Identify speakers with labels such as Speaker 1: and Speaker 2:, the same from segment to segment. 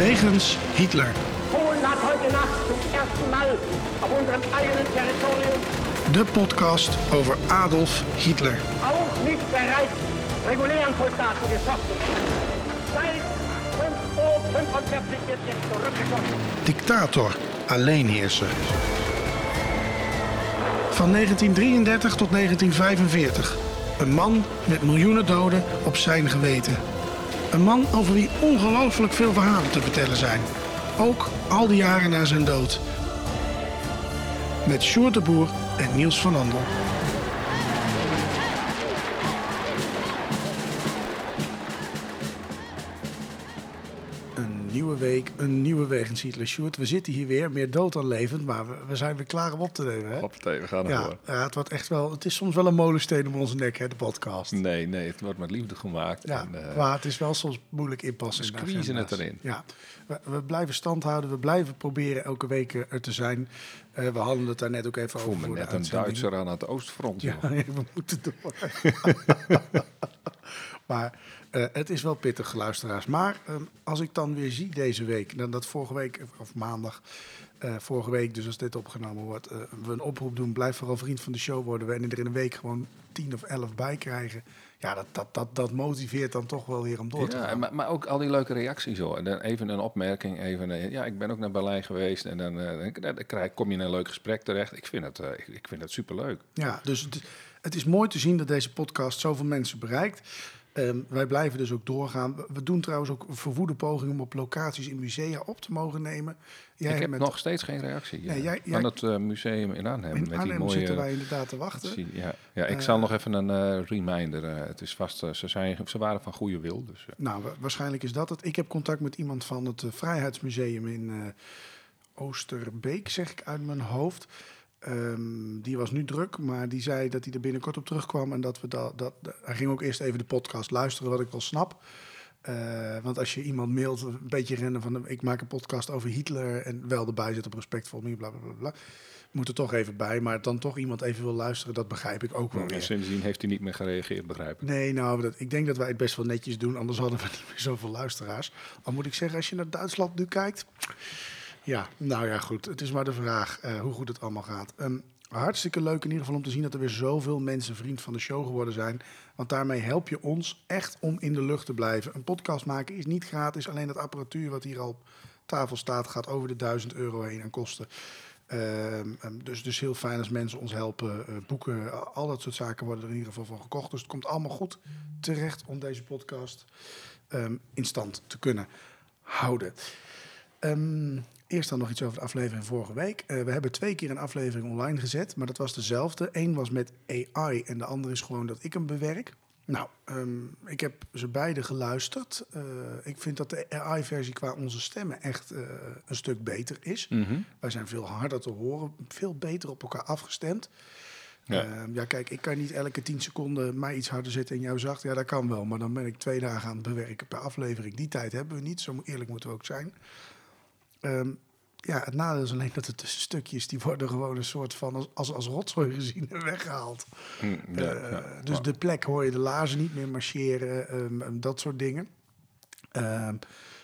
Speaker 1: Wegens Hitler.
Speaker 2: Polen hat heute Nacht zum ersten Mal auf unserem eigenen Territorium
Speaker 1: De podcast over Adolf Hitler.
Speaker 2: auch nicht bereits regulären Soldaten geschossen. Seit 5 Uhr 45 wird jetzt zurückgeschossen.
Speaker 1: Dictator, alleenheerser. Van 1933 tot 1945. Een man met miljoenen doden op zijn geweten. Een man over wie ongelooflijk veel verhalen te vertellen zijn. Ook al die jaren na zijn dood. Met Sjoerd de Boer en Niels van Andel. Week, een nieuwe wegens Hitler. Sjoerd, we zitten hier weer, meer dood dan levend, maar we, we zijn weer klaar om op te nemen. Hè?
Speaker 3: Hoppatee, we gaan
Speaker 1: Ja,
Speaker 3: ervoor.
Speaker 1: ja, het wordt echt wel. Het is soms wel een molensteen om onze nek, hè, de podcast.
Speaker 3: Nee, nee, het wordt met liefde gemaakt.
Speaker 1: Ja,
Speaker 3: en, eh,
Speaker 1: maar het is wel soms moeilijk inpassen. in de
Speaker 3: squeezen het erin.
Speaker 1: Ja, we, we blijven stand houden. We blijven proberen elke week er te zijn. Eh, we hadden het daar net ook even
Speaker 3: ik voel
Speaker 1: over.
Speaker 3: me net een. Duitser aan het oostfront.
Speaker 1: Ja,
Speaker 3: joh.
Speaker 1: we moeten door. maar eh, het is wel pittig, luisteraars. Maar ehm, als ik dan weer zie deze week, dan dat vorige week, of maandag, eh, vorige week, dus als dit opgenomen wordt, eh, we een oproep doen, blijf vooral vriend van de show worden. We en er in een week gewoon tien of elf bij krijgen. Ja, dat, dat, dat, dat motiveert dan toch wel weer om door te
Speaker 3: Ja,
Speaker 1: gaan.
Speaker 3: maar, maar ook al die leuke reacties hoor. En dan even een opmerking, even een- ja, ik ben ook naar Berlijn geweest en dan, dan, krijg, kom je in een leuk gesprek terecht. Ik vind het, ik, ik vind het superleuk.
Speaker 1: Ja, dus het, het is mooi te zien dat deze podcast zoveel mensen bereikt. Ehm, wij blijven dus ook doorgaan. We- doen trouwens ook verwoede pogingen om op locaties in musea op te mogen nemen. Jij
Speaker 3: ik heb
Speaker 1: met-
Speaker 3: nog steeds geen reactie
Speaker 1: Nee, jij- jij-
Speaker 3: het eh, museum in Arnhem.
Speaker 1: in
Speaker 3: met die
Speaker 1: Arnhem
Speaker 3: mooie,
Speaker 1: zitten wij inderdaad te wachten.
Speaker 3: zie- Ja, ja ik
Speaker 1: Eh,
Speaker 3: zal nog even een eh, reminder. het is vast, ze, zijn, ze waren van goede wil. Dus,
Speaker 1: Nou, wa- waarschijnlijk is dat het. Ik heb contact met iemand van het Vrijheidsmuseum in Oosterbeek, zeg ik uit mijn hoofd. Ehm, die was nu druk, maar die zei dat hij er binnenkort op terugkwam. En dat we dat, dat. Hij ging ook eerst even de podcast luisteren, wat ik wel snap. Eh, want als je iemand mailt, een beetje rennen van ik maak een podcast over Hitler en wel erbij zit op respect voor me, bla bla bla. bla. Moet er toch even bij, maar dan toch iemand even wil luisteren, dat begrijp ik ook wel
Speaker 3: en sindsdien heeft hij niet meer gereageerd, begrijp ik.
Speaker 1: Nee, nou, dat, ik denk dat wij het best wel netjes doen, anders hadden we niet meer zoveel luisteraars. Al moet ik zeggen, als je naar Duitsland nu kijkt. Ja, nou ja, goed. Het is maar de vraag eh, hoe goed het allemaal gaat. Ehm, hartstikke leuk in ieder geval om te zien dat er weer zoveel mensen vriend van de show geworden zijn. Want daarmee help je ons echt om in de lucht te blijven. Een podcast maken is niet gratis. Alleen het apparatuur wat hier al op tafel staat gaat over de 1000 euro heen aan kosten. Ehm, ehm, dus, dus heel fijn als mensen ons helpen. eh, boeken, al dat soort zaken worden er in ieder geval van gekocht. Dus het komt allemaal goed terecht om deze podcast in stand te kunnen houden. Ehm, eerst dan nog iets over de aflevering vorige week. Eh, we hebben twee keer een aflevering online gezet, maar dat was dezelfde. Eén was met AI en de andere is gewoon dat ik hem bewerk. Nou, ehm, ik heb ze beide geluisterd. Eh, ik vind dat de AI-versie qua onze stemmen echt eh, een stuk beter is.
Speaker 3: Mhm.
Speaker 1: Wij zijn veel harder te horen, veel beter op elkaar afgestemd.
Speaker 3: Ja.
Speaker 1: Ja. ja, kijk, ik kan niet elke tien seconden mij iets harder zetten en jou zacht. Ja, dat kan wel, maar dan ben ik twee dagen aan het bewerken per aflevering. Die tijd hebben we niet, zo eerlijk moeten we ook zijn. Ehm, ja, het nadeel is alleen dat de tussenstukjes, die worden gewoon een soort van als, als, als rotzooi gezien en weggehaald.
Speaker 3: Mm, ja,
Speaker 1: Eh,
Speaker 3: ja.
Speaker 1: dus de plek hoor je de laarzen niet meer marcheren, ehm, dat soort dingen. Ehm,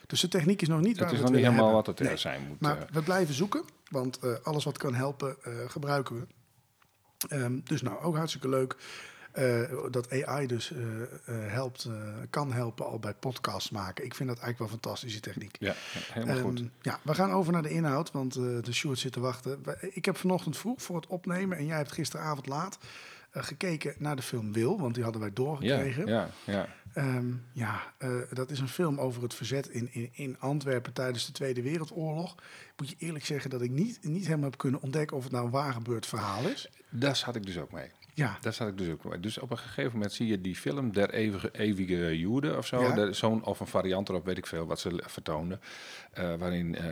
Speaker 1: dus de techniek is nog niet waar
Speaker 3: het is nog niet helemaal
Speaker 1: hebben.
Speaker 3: wat het er
Speaker 1: Nee.
Speaker 3: zijn moet.
Speaker 1: Maar
Speaker 3: eh.
Speaker 1: we blijven zoeken, want eh, alles wat kan helpen, gebruiken we. Dus nou, ook hartstikke leuk dat AI dus eh, eh, helpt, eh, kan helpen al bij podcasts maken. Ik vind dat eigenlijk wel een fantastische techniek.
Speaker 3: ja, helemaal goed.
Speaker 1: Ehm, ja, we gaan over naar de inhoud, want eh, de Sjoerd zit te wachten. Ik heb vanochtend vroeg voor het opnemen en jij hebt gisteravond laat eh, gekeken naar de film Wil, want die hadden wij
Speaker 3: Ja,
Speaker 1: doorgekregen.
Speaker 3: ja, ja.
Speaker 1: Ehm, ja, eh, dat is een film over het verzet in, in, in Antwerpen tijdens de Tweede Wereldoorlog. Moet je eerlijk zeggen dat ik niet, niet helemaal heb kunnen ontdekken of het nou een waar gebeurd verhaal is.
Speaker 3: Daar zat ik dus ook mee.
Speaker 1: Ja,
Speaker 3: Daar zat ik dus ook mee. Dus op een gegeven moment zie je die film Der Eeuwige, eeuwige Joden of zo.
Speaker 1: Ja.
Speaker 3: Zo'n, of een variant erop, weet ik veel, wat ze vertoonden. Eh, waarin eh,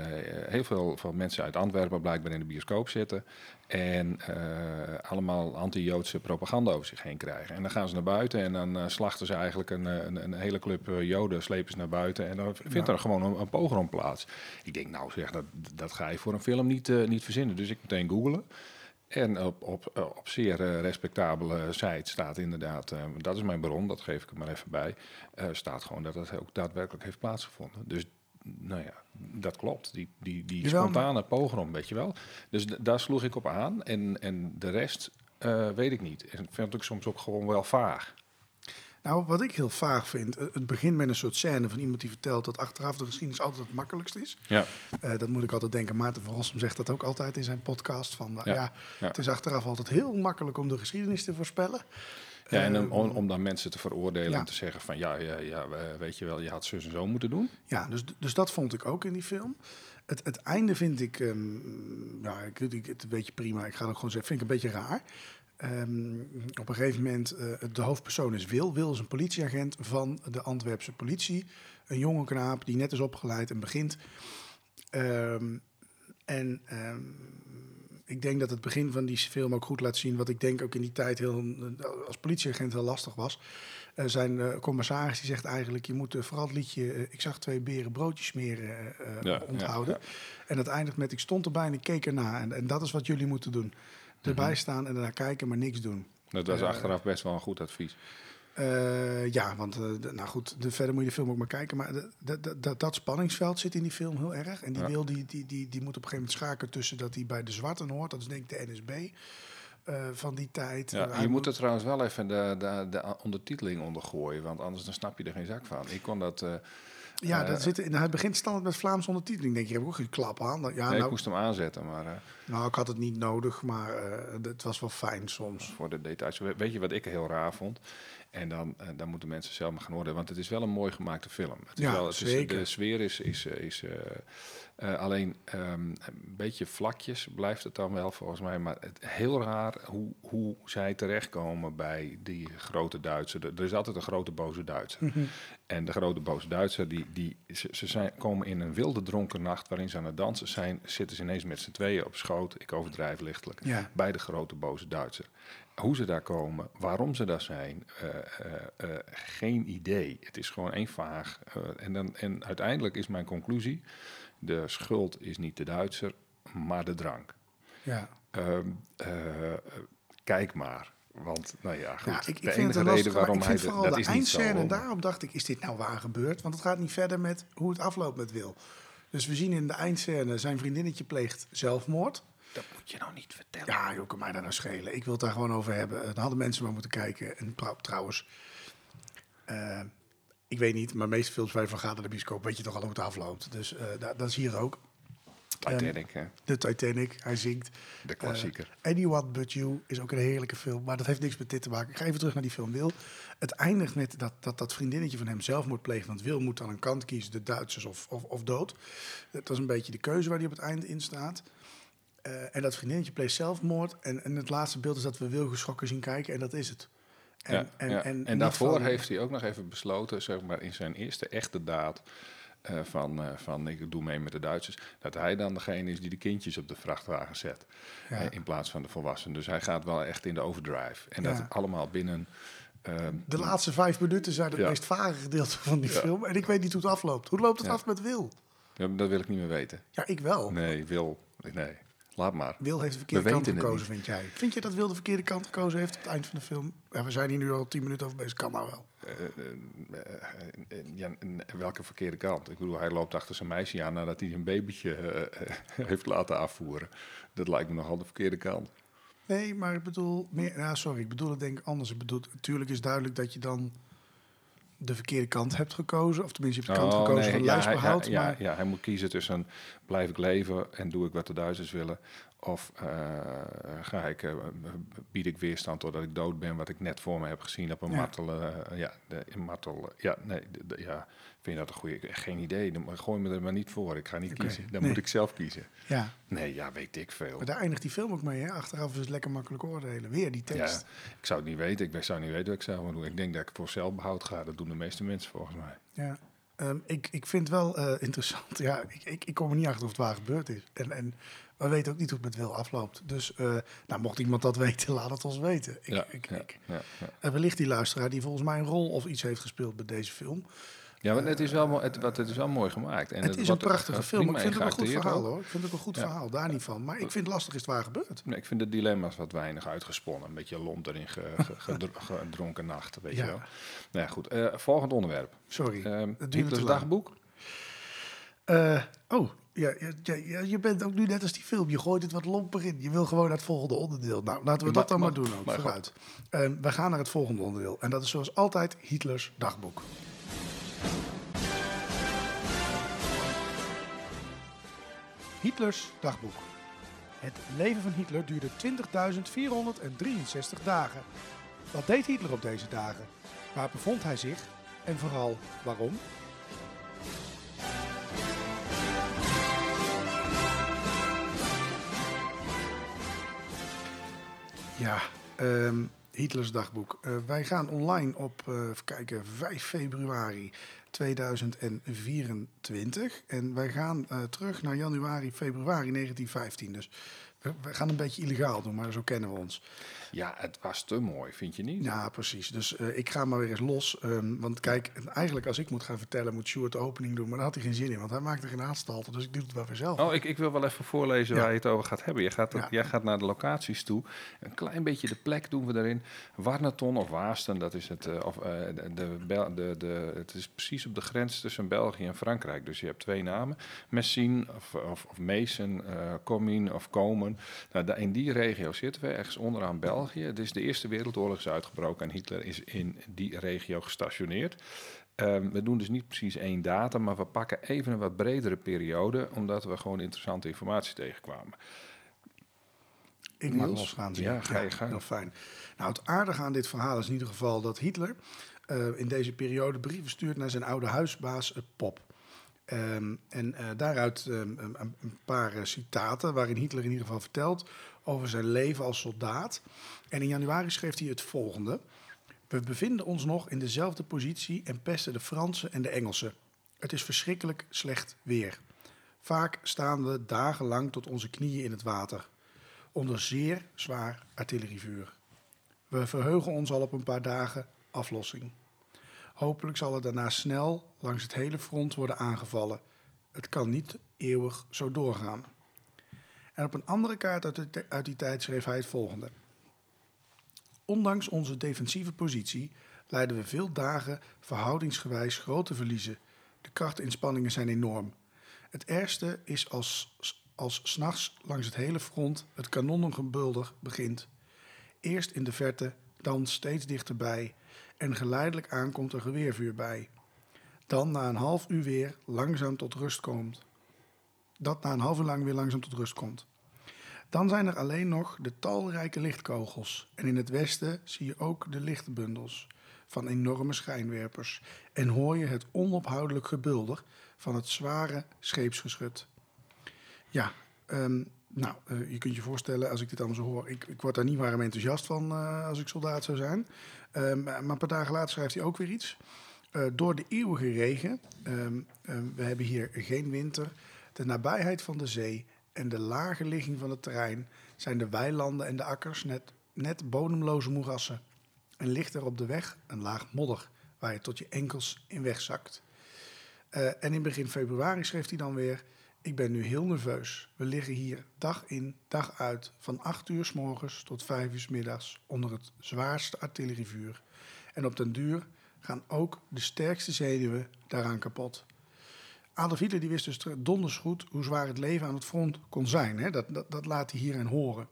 Speaker 3: heel veel van mensen uit Antwerpen blijkbaar in de bioscoop zitten. En eh, allemaal anti-Joodse propaganda over zich heen krijgen. En dan gaan ze naar buiten en dan slachten ze eigenlijk een, een, een hele club Joden, slepen ze naar buiten. En dan vindt er gewoon een, een pogrom plaats. Ik denk, nou zeg, dat, dat ga je voor een film niet, niet verzinnen. Dus ik meteen googelen. En op, op, op zeer eh, respectabele site staat inderdaad, eh, dat is mijn bron, dat geef ik er maar even bij, eh, staat gewoon dat het ook daadwerkelijk heeft plaatsgevonden. Dus nou ja, dat klopt. Die, die, die
Speaker 1: Jawel,
Speaker 3: spontane pogrom, weet je wel. Dus daar sloeg ik op aan. En, en de rest weet ik niet. En vind ik soms ook gewoon wel vaag.
Speaker 1: Nou, wat ik heel vaag vind, eh, het begint met een soort scène van iemand die vertelt dat achteraf de geschiedenis altijd het makkelijkst is.
Speaker 3: Ja,
Speaker 1: Eh, dat moet ik altijd denken. Maarten van Rossum zegt dat ook altijd in zijn podcast. Van, nou,
Speaker 3: Ja.
Speaker 1: Het is achteraf altijd heel makkelijk om de geschiedenis te voorspellen.
Speaker 3: ja en om,
Speaker 1: Eh,
Speaker 3: om, dan mensen te veroordelen
Speaker 1: ja.
Speaker 3: en te zeggen van... ja, ja, ja weet je wel, je had zus en zo moeten doen.
Speaker 1: Ja, dus, dus dat vond ik ook in die film. Het, het einde vind ik, ehm, ja, ik, ik, het een beetje prima. Ik ga het gewoon zeggen, vind ik een beetje raar. Ehm, op een gegeven moment, eh, de hoofdpersoon is Wil. Wil is een politieagent van de Antwerpse politie. Een jonge knaap die net is opgeleid en begint. Ehm, en ehm, ik denk dat het begin van die film ook goed laat zien... wat ik denk ook in die tijd heel, eh, als politieagent heel lastig was. Zijn eh, commissaris die zegt eigenlijk... je moet vooral het liedje Ik zag twee beren broodjes smeren
Speaker 3: Ja,
Speaker 1: onthouden.
Speaker 3: ja,
Speaker 1: En dat eindigt met ik stond erbij en ik keek erna. En, en dat is wat jullie moeten doen. Erbij staan en ernaar kijken, maar niks doen.
Speaker 3: Dat was
Speaker 1: Eh,
Speaker 3: achteraf best wel een goed advies.
Speaker 1: Eh, ja, want eh, nou goed, de, verder moet je de film ook maar kijken. Maar dat- spanningsveld zit in die film heel erg. En die
Speaker 3: Ja.
Speaker 1: wil die, die, die, die moet op een gegeven moment schaken tussen dat hij bij de Zwarten hoort. Dat is denk ik de NSB van die tijd.
Speaker 3: Ja, je moet er trouwens wel even de, de, de ondertiteling onder gooien, want anders dan snap je er geen zak van. Ik kon dat.
Speaker 1: Ja,
Speaker 3: eh,
Speaker 1: dat zit, in- hij begint standaard met Vlaamse ondertiteling. Denk je, heb ik ook geen klap aan. Ja,
Speaker 3: nee, ik
Speaker 1: nou,
Speaker 3: moest hem aanzetten, maar eh,
Speaker 1: nou, ik had het niet nodig, maar eh, het was wel fijn soms.
Speaker 3: voor de details. We- Weet je wat ik heel raar vond? En dan, eh, dan moeten mensen zelf maar gaan oordelen, want het is wel een mooi gemaakte film. Het is
Speaker 1: Ja,
Speaker 3: wel, het is,
Speaker 1: zeker.
Speaker 3: de sfeer is, is, eh, is eh, alleen ehm, een beetje vlakjes blijft het dan wel volgens mij, maar het, heel raar hoe, hoe zij terechtkomen bij die grote Duitser. Er is altijd een grote boze Duitser.
Speaker 1: Mhm.
Speaker 3: En de grote boze Duitser, die, die, ze, ze zijn, komen in een wilde dronken nacht waarin ze aan het dansen zijn, zitten ze ineens met z'n tweeën op schoot, ik overdrijf lichtelijk,
Speaker 1: Ja.
Speaker 3: bij de grote boze Duitser. Hoe ze daar komen, waarom ze daar zijn, eh, eh, eh, geen idee. Het is gewoon één vaag. en, dan, en uiteindelijk is mijn conclusie, de schuld is niet de Duitser, maar de drank.
Speaker 1: Ja.
Speaker 3: Ehm, eh, eh, kijk maar. Want, nou ja, goed.
Speaker 1: Ja, ik, ik
Speaker 3: de enige reden
Speaker 1: lastig,
Speaker 3: waarom hij...
Speaker 1: vooral
Speaker 3: dat
Speaker 1: de
Speaker 3: is niet zo.
Speaker 1: eindscène, en daarom dacht ik, is dit nou waar gebeurd? Want het gaat niet verder met hoe het afloopt met Wil. Dus we zien in de eindscène, zijn vriendinnetje pleegt zelfmoord.
Speaker 3: Dat moet je nou niet vertellen.
Speaker 1: Ja, joh, kan mij daar nou schelen. Ik wil het daar gewoon over hebben. Dan hadden mensen maar moeten kijken. En trou- trouwens, eh, ik weet niet, maar meeste films waar je van gaat naar de bioscoop, weet je toch al hoe het afloopt. Dus eh, dat, dat is hier ook.
Speaker 3: Titanic, hè?
Speaker 1: De Titanic, hij zingt.
Speaker 3: De klassieker.
Speaker 1: Anyone But You is ook een heerlijke film, maar dat heeft niks met dit te maken. Ik ga even terug naar die film Wil. Het eindigt met dat, dat dat vriendinnetje van hem zelfmoord pleegt. Want Wil moet dan een kant kiezen, de Duitsers of, of, of dood. Dat is een beetje de keuze waar hij op het einde in staat. Eh, en dat vriendinnetje pleegt zelfmoord. En, en het laatste beeld is dat we Wil geschrokken zien kijken en dat is het. En,
Speaker 3: ja,
Speaker 1: en,
Speaker 3: ja.
Speaker 1: en,
Speaker 3: daarvoor
Speaker 1: van-
Speaker 3: heeft hij ook nog even besloten, zeg maar, in zijn eerste echte daad. eh, van, eh, van ik doe mee met de Duitsers. Dat hij dan degene is die de kindjes op de vrachtwagen zet.
Speaker 1: Ja.
Speaker 3: in plaats van de volwassenen. Dus hij gaat wel echt in de overdrive. En dat allemaal binnen. ehm,
Speaker 1: De laatste vijf minuten zijn het meest vage gedeelte van die film. En ik weet niet hoe het afloopt. Hoe loopt het af met Wil?
Speaker 3: dat wil ik niet meer weten.
Speaker 1: Ja, ik wel.
Speaker 3: Nee, wil. Nee, laat maar.
Speaker 1: Wil heeft de verkeerde
Speaker 3: We
Speaker 1: kant gekozen, vind jij? Vind je dat Wil de verkeerde kant gekozen heeft op het eind van de film? Ja, we zijn hier nu al tien minuten over bezig, kan nou wel.
Speaker 3: Eh, eh, eh, ja, welke verkeerde kant? Ik bedoel, hij loopt achter zijn meisje aan nadat hij een babytje heeft laten afvoeren. Dat lijkt me nogal de verkeerde kant.
Speaker 1: Nee, maar ik bedoel, meer, ja, sorry, ik bedoel het denk ik anders. Ik bedoel, natuurlijk is duidelijk dat je dan de verkeerde kant hebt gekozen. Of tenminste, je hebt de kant
Speaker 3: Oh,
Speaker 1: gekozen
Speaker 3: nee,
Speaker 1: van
Speaker 3: ja,
Speaker 1: lijstbehoud.
Speaker 3: hij-
Speaker 1: maar
Speaker 3: ja, hij moet kiezen tussen blijf ik leven en doe ik wat de Duitsers willen. Of eh, ga ik, eh, bied ik weerstand doordat ik dood ben, wat ik net voor me heb gezien op een
Speaker 1: Ja.
Speaker 3: martel. eh, ja, de, martel. ja, nee, de- de- ja, vind je dat een goede? Geen idee. Dan gooi me er maar niet voor. Ik ga niet kiezen. Dan
Speaker 1: nee.
Speaker 3: moet ik zelf kiezen.
Speaker 1: ja,
Speaker 3: Nee, ja, weet ik veel.
Speaker 1: maar daar eindigt die film ook mee. Hè? Achteraf is het lekker makkelijk oordelen. Weer die
Speaker 3: Ja,
Speaker 1: tekst.
Speaker 3: ik zou het niet weten. Ik zou niet weten wat ik moet doen. Ik denk dat ik voor zelfbehoud ga. Dat doen de meeste mensen volgens mij.
Speaker 1: Ja. Ehm, ik, ik vind wel eh, interessant. Ja, ik, ik, ik kom er niet achter of het waar gebeurd is. En, en we weten ook niet hoe het met Wil afloopt. Dus eh, nou, mocht iemand dat weten, laat het ons weten. Ik,
Speaker 3: ja,
Speaker 1: ik,
Speaker 3: ja,
Speaker 1: ik,
Speaker 3: ja, ja.
Speaker 1: en wellicht die luisteraar die volgens mij een rol of iets heeft gespeeld bij deze film.
Speaker 3: Ja, maar het is wel, mooi- het, wat, het is wel mooi gemaakt. En
Speaker 1: het is een prachtige
Speaker 3: eh,
Speaker 1: film. Ik vind het een goed verhaal hoor. Ik vind het ook een goed
Speaker 3: Ja.
Speaker 1: verhaal, daar niet van. Maar ik vind het lastig is het waar gebeurd.
Speaker 3: Nee, ik vind de dilemma's wat weinig uitgesponnen. Een beetje lont erin ge, ge- gedro- gedronken nacht, weet
Speaker 1: Ja.
Speaker 3: je wel. Nou ja, goed. Eh, volgend onderwerp.
Speaker 1: Sorry,
Speaker 3: Ehm
Speaker 1: het
Speaker 3: Hitlers dagboek.
Speaker 1: Eh, oh, ja, ja, ja, ja, je bent ook nu net als die film. Je gooit het wat lomper in. Je wil gewoon naar het volgende onderdeel. Nou, laten we dat dan maar,
Speaker 3: maar-
Speaker 1: doen ook.
Speaker 3: maar
Speaker 1: Vooruit. Eh, we gaan naar het volgende onderdeel. En dat is zoals altijd Hitlers dagboek. Hitlers dagboek. Het leven van Hitler duurde 20.463 dagen. Wat deed Hitler op deze dagen? Waar bevond hij zich? En vooral waarom? Ja, ehm, Hitlers dagboek. Eh, wij gaan online op, eh, kijken, 5 februari 2024. En wij gaan eh, terug naar januari, februari 1915. Dus we gaan een beetje illegaal doen, maar zo kennen we ons.
Speaker 3: Ja, het was te mooi, vind je niet?
Speaker 1: Ja, precies. Dus eh, ik ga maar weer eens los. ehm, want kijk, eigenlijk als ik moet gaan vertellen, moet Stuart de opening doen. Maar daar had hij geen zin in, want hij maakte geen aanstalten. Dus ik doe het wel weer zelf.
Speaker 3: Oh, ik, ik wil wel even voorlezen
Speaker 1: Ja.
Speaker 3: waar je het over gaat hebben. Je gaat,
Speaker 1: Ja.
Speaker 3: Jij gaat naar de locaties toe. Een klein beetje de plek doen we erin. Warneton of Waasten, dat is het. eh, of, eh, de, de, de, de, het is precies op de grens tussen België en Frankrijk. Dus je hebt twee namen. Messine of, of, of Comines of Komen. Nou, in die regio zitten we, ergens onderaan België. Is de Eerste Wereldoorlog is uitgebroken en Hitler is in die regio gestationeerd. Ehm, we doen dus niet precies één datum, maar we pakken even een wat bredere periode, omdat we gewoon interessante informatie tegenkwamen.
Speaker 1: Ik mag losgaan.
Speaker 3: Ja, ga je gang.
Speaker 1: Heel fijn. Nou, het aardige aan dit verhaal is in ieder geval dat Hitler eh, in deze periode brieven stuurt naar zijn oude huisbaas eh, Pop. Ehm, en eh, daaruit ehm, een, paar citaten waarin Hitler in ieder geval vertelt over zijn leven als soldaat. En in januari schreef hij het volgende. We bevinden ons nog in dezelfde positie en pesten de Fransen en de Engelsen. Het is verschrikkelijk slecht weer. Vaak staan we dagenlang tot onze knieën in het water onder zeer zwaar artillerievuur. We verheugen ons al op een paar dagen aflossing. Hopelijk zal er daarna snel langs het hele front worden aangevallen. Het kan niet eeuwig zo doorgaan. En op een andere kaart uit, uit die tijd schreef hij het volgende. Ondanks onze defensieve positie leiden we veel dagen verhoudingsgewijs grote verliezen. De krachtinspanningen zijn enorm. Het ergste is als, als s'nachts langs het hele front het kanonnengebulder begint. Eerst in de verte, dan steeds dichterbij en geleidelijk aan komt er geweervuur bij. Dan na een half uur weer langzaam tot rust komt. Dat na een half lang weer langzaam tot rust komt. Dan zijn er alleen nog de talrijke lichtkogels. En in het westen zie je ook de lichtbundels van enorme schijnwerpers. En hoor je het onophoudelijk gebulder van het zware scheepsgeschut. Ja, ehm, nou, eh, je kunt je voorstellen als ik dit allemaal zo hoor. Ik, ik word daar niet warm enthousiast van eh, als ik soldaat zou zijn. Ehm, maar een paar dagen later schrijft hij ook weer iets. Eh, door de eeuwige regen, ehm, we hebben hier geen winter, de nabijheid van de zee en de lage ligging van het terrein zijn de weilanden en de akkers net, net bodemloze moerassen. En ligt er op de weg een laag modder waar je tot je enkels in wegzakt. Eh, en in begin februari schreef hij dan weer: Ik ben nu heel nerveus. We liggen hier dag in, dag uit, van 8 uur s morgens tot 5 uur s middags onder het zwaarste artillerievuur. En op den duur gaan ook de sterkste zenuwen daaraan kapot. Adolf Hitler die wist dus donders goed hoe zwaar het leven aan het front kon zijn. Hè? Dat, dat, dat laat hij hierin horen.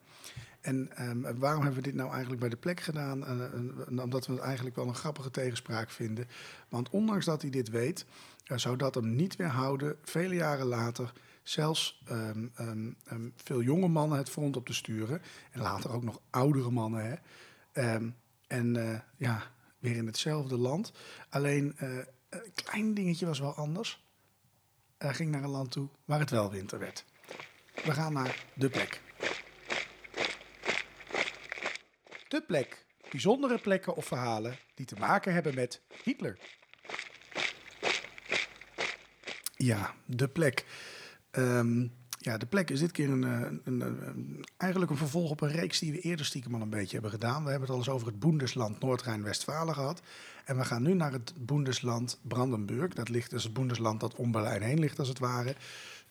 Speaker 1: En ehm, waarom hebben we dit nou eigenlijk bij de plek gedaan? Eh, omdat we het eigenlijk wel een grappige tegenspraak vinden. Want ondanks dat hij dit weet, eh, zou dat hem niet weerhouden, vele jaren later, zelfs ehm, ehm, veel jonge mannen het front op te sturen. En later ook nog oudere mannen. Hè? En eh, ja, weer in hetzelfde land. Alleen een klein dingetje was wel anders. Ging naar een land toe waar het wel winter werd. We gaan naar de plek. De plek. Bijzondere plekken of verhalen die te maken hebben met Hitler. Ja, de plek. Ehm, ja, de plek is dit keer een, eh, een, een, eigenlijk een vervolg op een reeks die we eerder stiekem al een beetje hebben gedaan. We hebben het al eens over het Boendesland Noord-Rijn-Westfalen gehad. En we gaan nu naar het Boendesland Brandenburg. Dat ligt dus het Boendesland dat om Berlijn heen ligt, als het ware.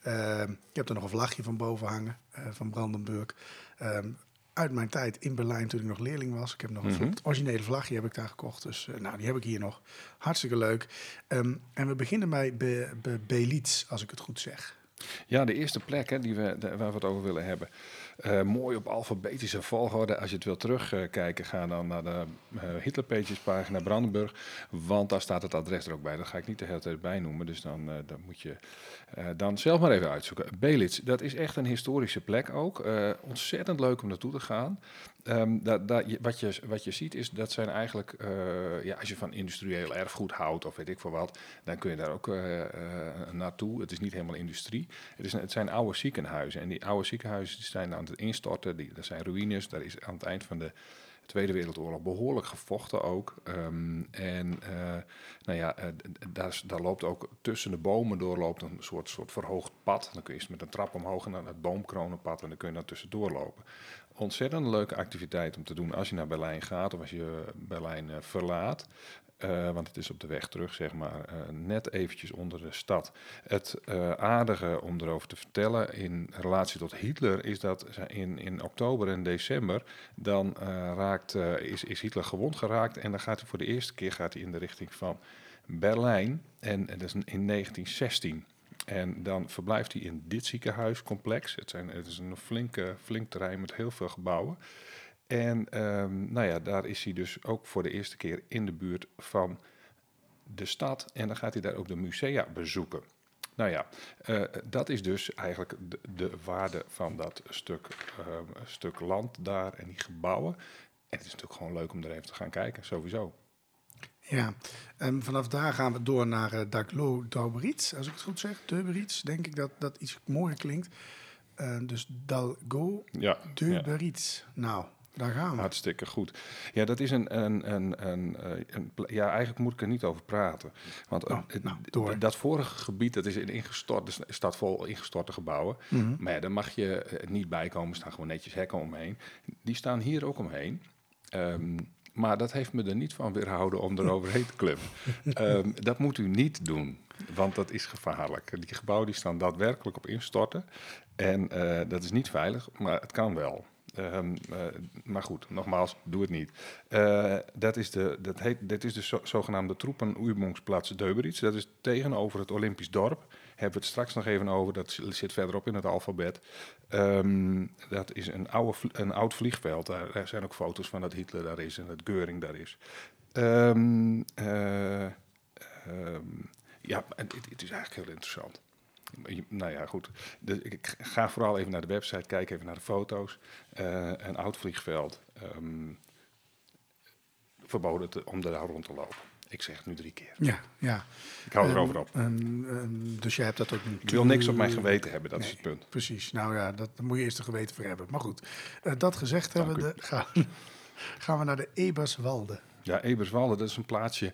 Speaker 1: Ehm, ik heb er nog een vlagje van boven hangen, eh, van Brandenburg. Ehm, uit mijn tijd in Berlijn toen ik nog leerling was. Ik heb nog een
Speaker 3: Mhm.
Speaker 1: het originele vlagje heb ik daar gekocht. Dus eh, nou, die heb ik hier nog. Hartstikke leuk. Ehm, en we beginnen bij Be, Be, Belitz, als ik het goed zeg.
Speaker 3: Ja, de eerste plek hè, die we, waar we het over willen hebben. Eh, mooi op alfabetische volgorde. Als je het wil terugkijken, ga dan naar de eh Hitlerpages pagina Brandenburg. Want daar staat het adres er ook bij. Dat ga ik niet de hele tijd bij noemen. Dus dan, eh, dan moet je dan zelf maar even uitzoeken. Belitz, dat is echt een historische plek ook. Ontzettend leuk om naartoe te gaan. Ehm, wat, je, wat je ziet is, dat zijn eigenlijk, ja, als je van industrieel erfgoed houdt of weet ik veel wat, dan kun je daar ook naartoe. Het is niet helemaal industrie. Het, is, het zijn oude ziekenhuizen. En die oude ziekenhuizen die zijn aan het instorten. Die, er zijn ruïnes. Daar is aan het eind van de Tweede Wereldoorlog behoorlijk gevochten ook. Ehm, en eh, nou ja, eh, daar, daar loopt ook tussen de bomen door loopt een soort, soort verhoogd pad. Dan kun je met een trap omhoog en dan het boomkronenpad en dan kun je dan tussendoor lopen. Ontzettend leuke activiteit om te doen als je naar Berlijn gaat of als je Berlijn eh, verlaat. Eh, want het is op de weg terug, zeg maar, eh, net eventjes onder de stad. Het eh, aardige om erover te vertellen in relatie tot Hitler is dat in, in oktober en december dan raakt, is, is Hitler gewond geraakt en dan gaat hij voor de eerste keer gaat hij in de richting van Berlijn en, en dat is in 1916. En dan verblijft hij in dit ziekenhuiscomplex. Het, zijn, het is een flinke, flink terrein met heel veel gebouwen. En ehm, nou ja, daar is hij dus ook voor de eerste keer in de buurt van de stad. En dan gaat hij daar ook de musea bezoeken. Nou ja, eh, dat is dus eigenlijk de, de waarde van dat stuk, ehm, stuk land daar en die gebouwen. En het is natuurlijk gewoon leuk om er even te gaan kijken, sowieso.
Speaker 1: Ja, en vanaf daar gaan we door naar uh, Daglo Dauberitz, als ik het goed zeg. Dauberitz, denk ik dat dat iets mooier klinkt. Uh, dus Dalgo
Speaker 3: Ja, ja.
Speaker 1: Dauberitz. Nou, daar gaan we.
Speaker 3: Hartstikke goed. Ja, dat is een, een, een, een, eh, een ja, eigenlijk moet ik er niet over praten. Want eh,
Speaker 1: Oh, nou, door.
Speaker 3: dat vorige gebied, dat is in ingestort, de stad vol ingestorte gebouwen.
Speaker 1: Mhm.
Speaker 3: Maar ja, daar mag je eh, niet bij komen, er staan gewoon netjes hekken omheen. Die staan hier ook omheen. Ehm, maar dat heeft me er niet van weerhouden om er overheen te klimmen. Ehm, dat moet u niet doen, want dat is gevaarlijk. Die gebouwen die staan daadwerkelijk op instorten. En dat is niet veilig, maar het kan wel. Ehm, eh, maar goed, nogmaals, doe het niet. Eh, dat, is de, dat, heet, dat is de zo, zogenaamde Deuberitz. Dat is tegenover het Olympisch dorp. Hebben we het straks nog even over. Dat zit verderop in het alfabet. Ehm, dat is een, oude, een oud vliegveld. Daar, zijn ook foto's van dat Hitler daar is en dat Geuring daar is. Ehm, eh, ja, het is eigenlijk heel interessant. Nou ja, goed. Dus ik ga vooral even naar de website, kijk even naar de foto's. Eh, een oud vliegveld. ehm, verboden te- om daar rond te lopen. Ik zeg het nu drie keer.
Speaker 1: Ja, ja.
Speaker 3: Ik hou
Speaker 1: Ehm,
Speaker 3: erover op.
Speaker 1: ehm, dus jij hebt dat ook niet.
Speaker 3: Ik wil niks op mijn geweten hebben, dat is het punt.
Speaker 1: Precies. Nou ja, dat, daar moet je eerst een geweten voor hebben. Maar goed, eh, dat gezegd
Speaker 3: Dank
Speaker 1: hebben, de, gaan, gaan we naar de Eberswalde.
Speaker 3: Ja, Eberswalde, dat is een plaatsje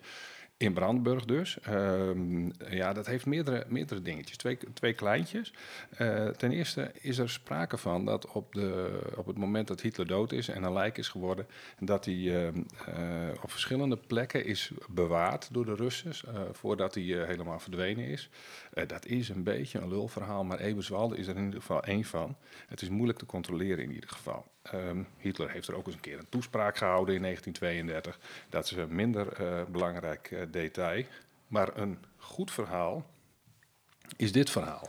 Speaker 3: in Brandenburg dus. Ehm, ja, dat heeft meerdere, meerdere dingetjes. Twee, twee kleintjes. Eh, ten eerste is er sprake van dat op, de, op het moment dat Hitler dood is en een lijk is geworden, dat hij ehm, eh, op verschillende plekken is bewaard door de Russen eh, voordat hij helemaal verdwenen is. Eh, dat is een beetje een lulverhaal, maar Eberswalde is er in ieder geval één van. Het is moeilijk te controleren in ieder geval. Ehm, Hitler heeft er ook eens een keer een toespraak gehouden in 1932. Dat is een minder eh, belangrijk eh, detail. Maar een goed verhaal is dit verhaal.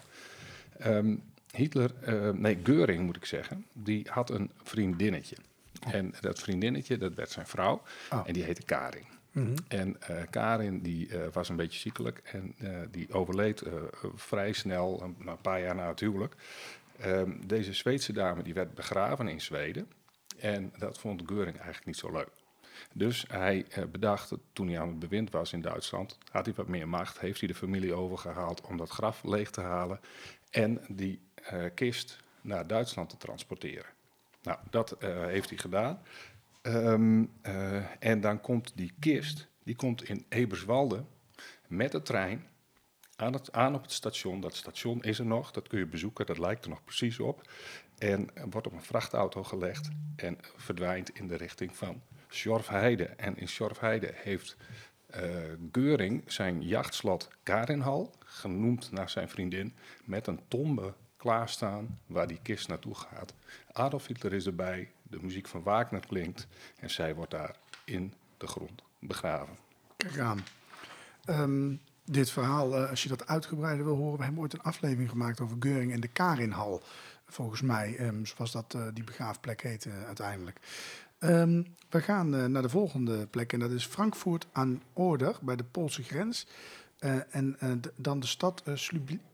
Speaker 3: Ehm, Hitler, nee, Geuring moet ik zeggen, die had een vriendinnetje. En dat vriendinnetje, dat werd zijn vrouw.
Speaker 1: Oh.
Speaker 3: En die heette Karin.
Speaker 1: Mhm.
Speaker 3: En eh, Karin die, eh, was een beetje ziekelijk en eh, die overleed vrij snel, een, een paar jaar na het huwelijk. Ehm, deze Zweedse dame die werd begraven in Zweden en dat vond Geuring eigenlijk niet zo leuk. Dus hij bedacht, toen hij aan het bewind was in Duitsland, had hij wat meer macht, heeft hij de familie overgehaald om dat graf leeg te halen en die kist naar Duitsland te transporteren. Nou, dat heeft hij gedaan. Ehm, eh, en dan komt die kist, die komt in Eberswalde met de trein aan, het, aan op het station. Dat station is er nog, dat kun je bezoeken, dat lijkt er nog precies op. En wordt op een vrachtauto gelegd en verdwijnt in de richting van Schorfheide. En in Schorfheide heeft eh Geuring zijn jachtslot Karinhal, genoemd naar zijn vriendin, met een tombe klaarstaan waar die kist naartoe gaat. Adolf Hitler is erbij, de muziek van Wagner klinkt. En zij wordt daar in de grond begraven.
Speaker 1: Kijk aan. Ehm, dit verhaal, eh, als je dat uitgebreider wil horen, we hebben ooit een aflevering gemaakt over Geuring en de Karinhal. Volgens mij, ehm, zoals dat eh, die begraafplek heet eh, uiteindelijk. Ehm, we gaan naar de volgende plek en dat is Frankfurt aan Oder bij de Poolse grens. Eh, en eh, dan de stad uh,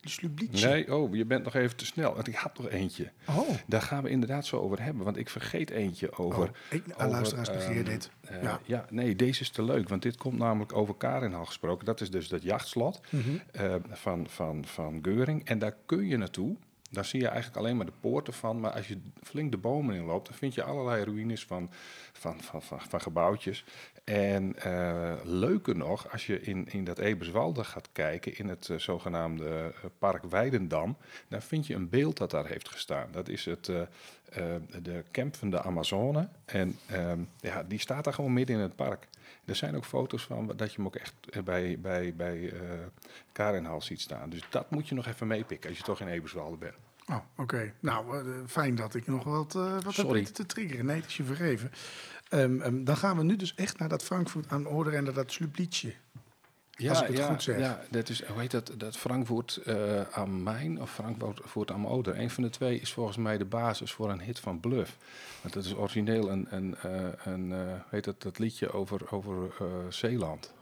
Speaker 1: Slublice.
Speaker 3: Nee, oh, je bent nog even te snel. Want ik had nog eentje.
Speaker 1: Oh,
Speaker 3: Daar gaan we inderdaad zo over hebben. Want ik vergeet eentje over.
Speaker 1: oh. ik, ah,
Speaker 3: over,
Speaker 1: luisteraars, begeer
Speaker 3: ehm,
Speaker 1: dit.
Speaker 3: eh,
Speaker 1: Ja.
Speaker 3: ja. nee, deze is te leuk. Want dit komt namelijk over Karinhal gesproken. Dat is dus dat jachtslot
Speaker 1: Mhm.
Speaker 3: eh, van, van, van Geuring. En daar kun je naartoe. Daar zie je eigenlijk alleen maar de poorten van. Maar als je flink de bomen in loopt, dan vind je allerlei ruïnes van, van, van, van, gebouwtjes. En eh, leuker nog, als je in, in dat Eberswalde gaat kijken, in het eh, zogenaamde eh, Park Weidendam, dan vind je een beeld dat daar heeft gestaan. Dat is het, de camp van de Amazone. En ehm, ja, die staat daar gewoon midden in het park. Er zijn ook foto's van dat je hem ook echt bij, bij, bij Karenhal ziet staan. Dus dat moet je nog even meepikken als je toch in Eberswalde bent.
Speaker 1: Oh, oké. Nou, eh, fijn dat ik nog wat, eh, wat heb
Speaker 3: Sorry.
Speaker 1: weten te triggeren. Nee, het is je vergeven. Ehm, ehm, dan gaan we nu dus echt naar dat Frankfurt aan Oder en naar dat Slublice. Als ik het
Speaker 3: ja,
Speaker 1: goed zeg.
Speaker 3: Ja, dat is, hoe heet dat, dat Frankfurt eh, am Main of Frankfurt am Oder. Een van de twee is volgens mij de basis voor een hit van Bluff. Want dat is origineel een, een, een hoe heet dat, dat liedje over, over Zeeland.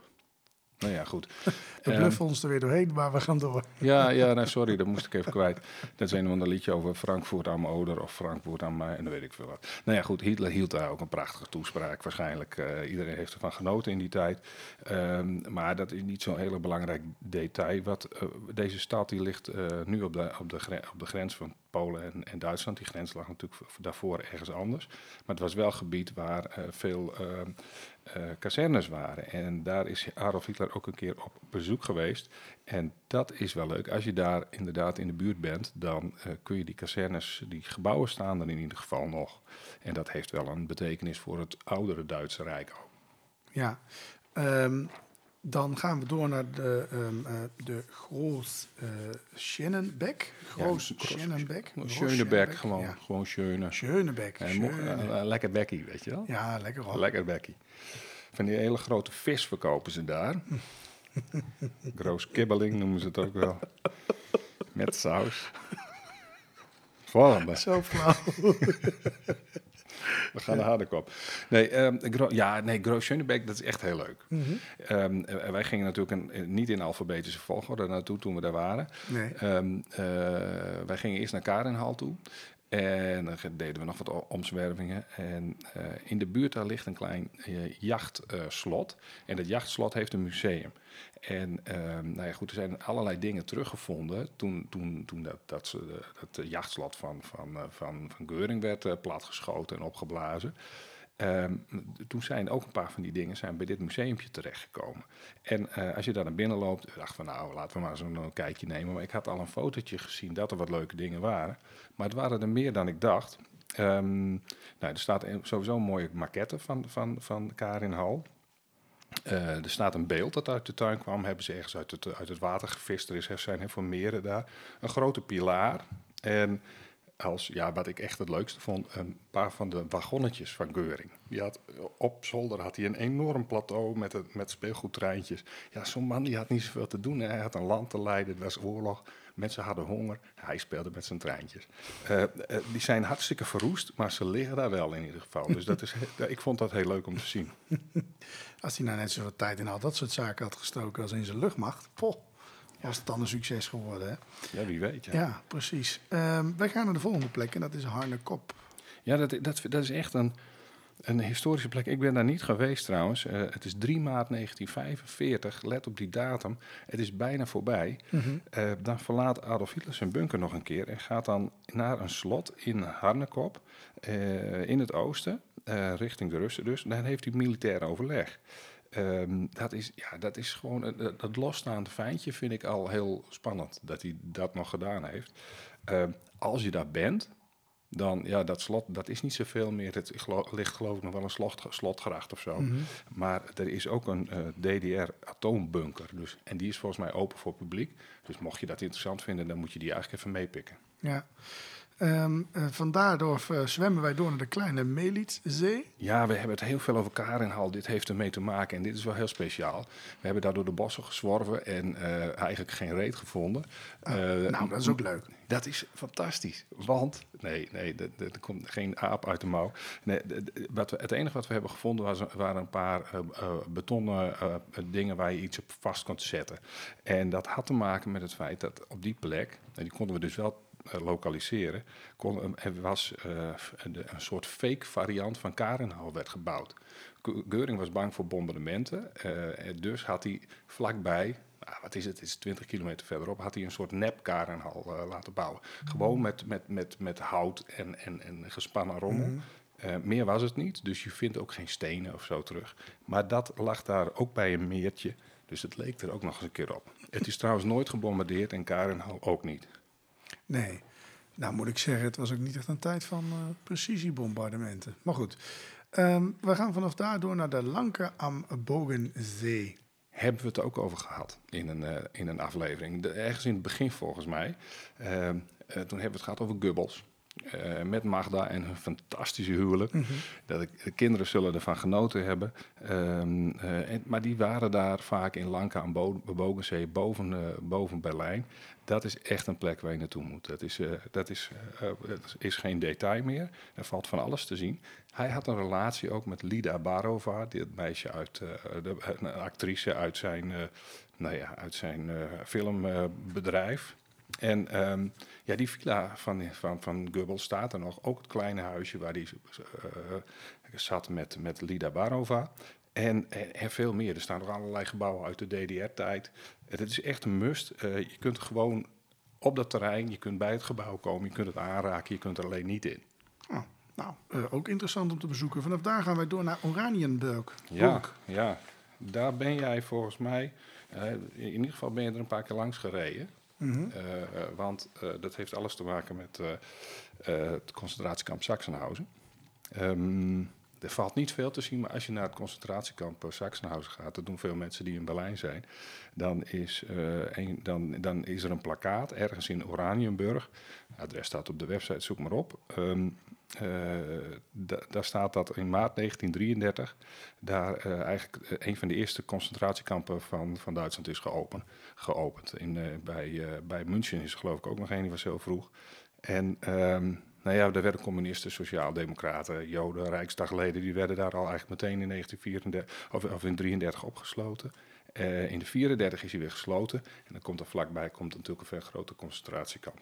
Speaker 3: Nou ja, goed.
Speaker 1: We
Speaker 3: Ehm,
Speaker 1: bluffen ons er weer doorheen, maar we gaan door.
Speaker 3: Ja, ja nou, sorry, dat moest ik even kwijt. Dat is een of ander liedje over Frankfurt am Oder of Frankfurt am Main, en dan weet ik veel wat. Nou ja, goed, Hitler hield daar ook een prachtige toespraak waarschijnlijk. eh, iedereen heeft ervan genoten in die tijd. Ehm, maar dat is niet zo'n hele belangrijk detail. Wat, eh, deze stad die ligt eh, nu op de, op, de op de grens van Polen en, en Duitsland. Die grens lag natuurlijk daarvoor ergens anders. Maar het was wel gebied waar veel eh, kazernes waren. En daar is Adolf Hitler ook een keer op bezoek geweest. En dat is wel leuk. Als je daar inderdaad in de buurt bent, dan eh, kun je die kazernes, die gebouwen staan er in ieder geval nog. En dat heeft wel een betekenis voor het oudere Duitse Rijk ook.
Speaker 1: Ja. Ehm, dan gaan we door naar de, ehm, eh, de Groos Schennenbeck. Groos
Speaker 3: Ja,
Speaker 1: Schennenbeck.
Speaker 3: Gewoon,
Speaker 1: Ja.
Speaker 3: gewoon Schöne.
Speaker 1: Schönebeck.
Speaker 3: En mo-
Speaker 1: Schöne.
Speaker 3: eh, eh, lekker bekkie, weet je wel?
Speaker 1: Ja, lekker hoor.
Speaker 3: Lekker bekkie. Van die hele grote vis verkopen ze daar. Groos kibbeling noemen ze het ook wel. Met saus. Volgende.
Speaker 1: Zo flauw.
Speaker 3: We gaan naar Hardekop. Nee, Gro- ja, nee, Schönebeck, dat is echt heel leuk. Ehm, eh, wij gingen natuurlijk een, eh, niet in alfabetische volgorde naartoe toen we daar waren.
Speaker 1: Nee.
Speaker 3: Ehm, eh, wij gingen eerst naar Karenhal toe. En dan deden we nog wat omzwervingen. En eh, in de buurt daar ligt een klein eh, jachtslot. en dat jachtslot heeft een museum. En ehm, nou ja, goed, er zijn allerlei dingen teruggevonden toen, toen, toen dat, dat, ze, dat eh, jachtslot van, van, eh, van, van Geuring werd eh, platgeschoten en opgeblazen. Ehm, toen zijn ook een paar van die dingen zijn bij dit museumpje terechtgekomen. En als je daar naar binnen loopt, dacht van nou, laten we maar zo'n eh, kijkje nemen. Maar ik had al een fotootje gezien dat er wat leuke dingen waren. Maar het waren er meer dan ik dacht. Ehm, nou, er staat een- sowieso een mooie maquette van, van, van Karin Hal. Eh, er staat een beeld dat uit de tuin kwam. Hebben ze ergens uit het, uit het water gevist. Er is, zijn heel veel meren daar. Een grote pilaar. En als, ja, wat ik echt het leukste vond, een paar van de wagonnetjes van Geuring. Die had, op zolder had hij een enorm plateau met, het, met speelgoedtreintjes. Ja, zo'n man die had niet zoveel te doen. Hij had een land te leiden, het was oorlog. Mensen hadden honger. Hij speelde met zijn treintjes. Eh, eh, die zijn hartstikke verroest, maar ze liggen daar wel in ieder geval. Dus dat is, ik vond dat heel leuk om te zien.
Speaker 1: Als hij nou net zoveel tijd in al dat soort zaken had gestoken als in zijn luchtmacht, poh, was het dan een succes geworden. Hè?
Speaker 3: Ja, wie weet. Ja,
Speaker 1: Ja, precies. Ehm, wij gaan naar de volgende plek en dat is Harnekop.
Speaker 3: ja dat, dat, dat is echt een, een historische plek. Ik ben daar niet geweest trouwens. Eh, het is 3 maart 1945. Let op die datum. Het is bijna voorbij. Eh, dan verlaat Adolf Hitler zijn bunker nog een keer en gaat dan naar een slot in Harnekop eh, in het oosten, richting de Russen dus. Daar heeft hij militair overleg. Ehm, dat, is, ja, dat is gewoon, dat, dat losstaande feintje vind ik al heel spannend dat hij dat nog gedaan heeft. Ehm, als je daar bent, dan, ja, dat slot, dat is niet zoveel meer. Het gelo- ligt geloof ik nog wel een slot, slotgracht of zo. Maar er is ook een eh, DDR-atoombunker. Dus, en die is volgens mij open voor publiek. Dus mocht je dat interessant vinden, dan moet je die eigenlijk even meepikken.
Speaker 1: Ja. Eh, vandaar door, eh, zwemmen wij door naar de kleine Melitzee.
Speaker 3: Ja, we hebben het heel veel over Karenhal. Dit heeft ermee te maken en dit is wel heel speciaal. We hebben daar door de bossen gezworven en eh, eigenlijk geen reet gevonden. Eh,
Speaker 1: nou, dat is ook leuk.
Speaker 3: Dat is fantastisch. Want, nee, nee, er- komt geen aap uit de mouw. Nee, wat we, het enige wat we hebben gevonden was, waren een paar betonnen dingen waar je iets op vast kon zetten. En dat had te maken met het feit dat op die plek, en die konden we dus wel lokaliseren, kon, er was eh, de- een soort fake variant van Karenhal werd gebouwd. Ge- Geuring was bang voor bombardementen, eh, dus had hij vlakbij, nou, wat is het, het is 20 kilometer verderop, had hij een soort nep Karenhal eh, laten bouwen. Gewoon met, met, met, met hout en, en, en gespannen rommel. Eh, meer was het niet, dus je vindt ook geen stenen of zo terug. Maar dat lag daar ook bij een meertje, dus het leek er ook nog eens een keer op. Het is trouwens nooit gebombardeerd en Karenhal ook niet.
Speaker 1: Nee. Nou moet ik zeggen, het was ook niet echt een tijd van eh, precisiebombardementen. Maar goed, Ehm, we gaan vanaf daar door naar de Lanke am Bogenzee.
Speaker 3: hebben we het ook over gehad in een, eh, in een aflevering. De, ergens in het begin volgens mij. Ehm, eh, toen hebben we het gehad over Gubbels. met Magda en hun fantastische huwelijk. dat ik, de kinderen zullen ervan genoten hebben. Ehm, eh, en, maar die waren daar vaak in Lanka aan Bo Bogenzee, boven, boven Berlijn. Dat is echt een plek waar je naartoe moet. Dat is, eh, dat is, eh, dat is geen detail meer. Er valt van alles te zien. Hij had een relatie ook met Lida Barova, dit meisje uit, eh, de, een actrice uit zijn, eh, nou ja, uit zijn eh, filmbedrijf. en ehm, ja, die villa van, van, van Gubbel staat er nog. Ook het kleine huisje waar hij eh, zat met, met Lida Barova. En, en, en veel meer. Er staan nog allerlei gebouwen uit de DDR-tijd. Het is echt een must. Eh, je kunt gewoon op dat terrein, je kunt bij het gebouw komen, je kunt het aanraken, je kunt er alleen niet in.
Speaker 1: Oh, nou, eh, ook interessant om te bezoeken. Vanaf daar gaan wij door naar Oranienburg.
Speaker 3: Ja, ja, daar ben jij volgens mij, eh, in ieder geval ben je er een paar keer langs gereden. Eh, eh, want eh, dat heeft alles te maken met eh, eh, het concentratiekamp Sachsenhausen. Ehm, er valt niet veel te zien, maar als je naar het concentratiekamp eh, Sachsenhausen gaat, dat doen veel mensen die in Berlijn zijn, dan is, eh, dan, dan is er een plakkaat ergens in Oranienburg. Adres staat op de website, zoek maar op. Ehm, eh, da- daar staat dat in maart 1933 daar eigenlijk een van de eerste concentratiekampen van, van Duitsland is geopend. geopend. In, bij, bij München is geloof ik ook nog een, die was heel vroeg. En ehm, nou ja, daar werden communisten, sociaaldemocraten, joden, rijksdagleden, die werden daar al eigenlijk meteen in 1934 of, of in 33 opgesloten. Eh, in de 34 is hij weer gesloten. En dan komt er vlakbij komt natuurlijk een veel groter concentratiekamp.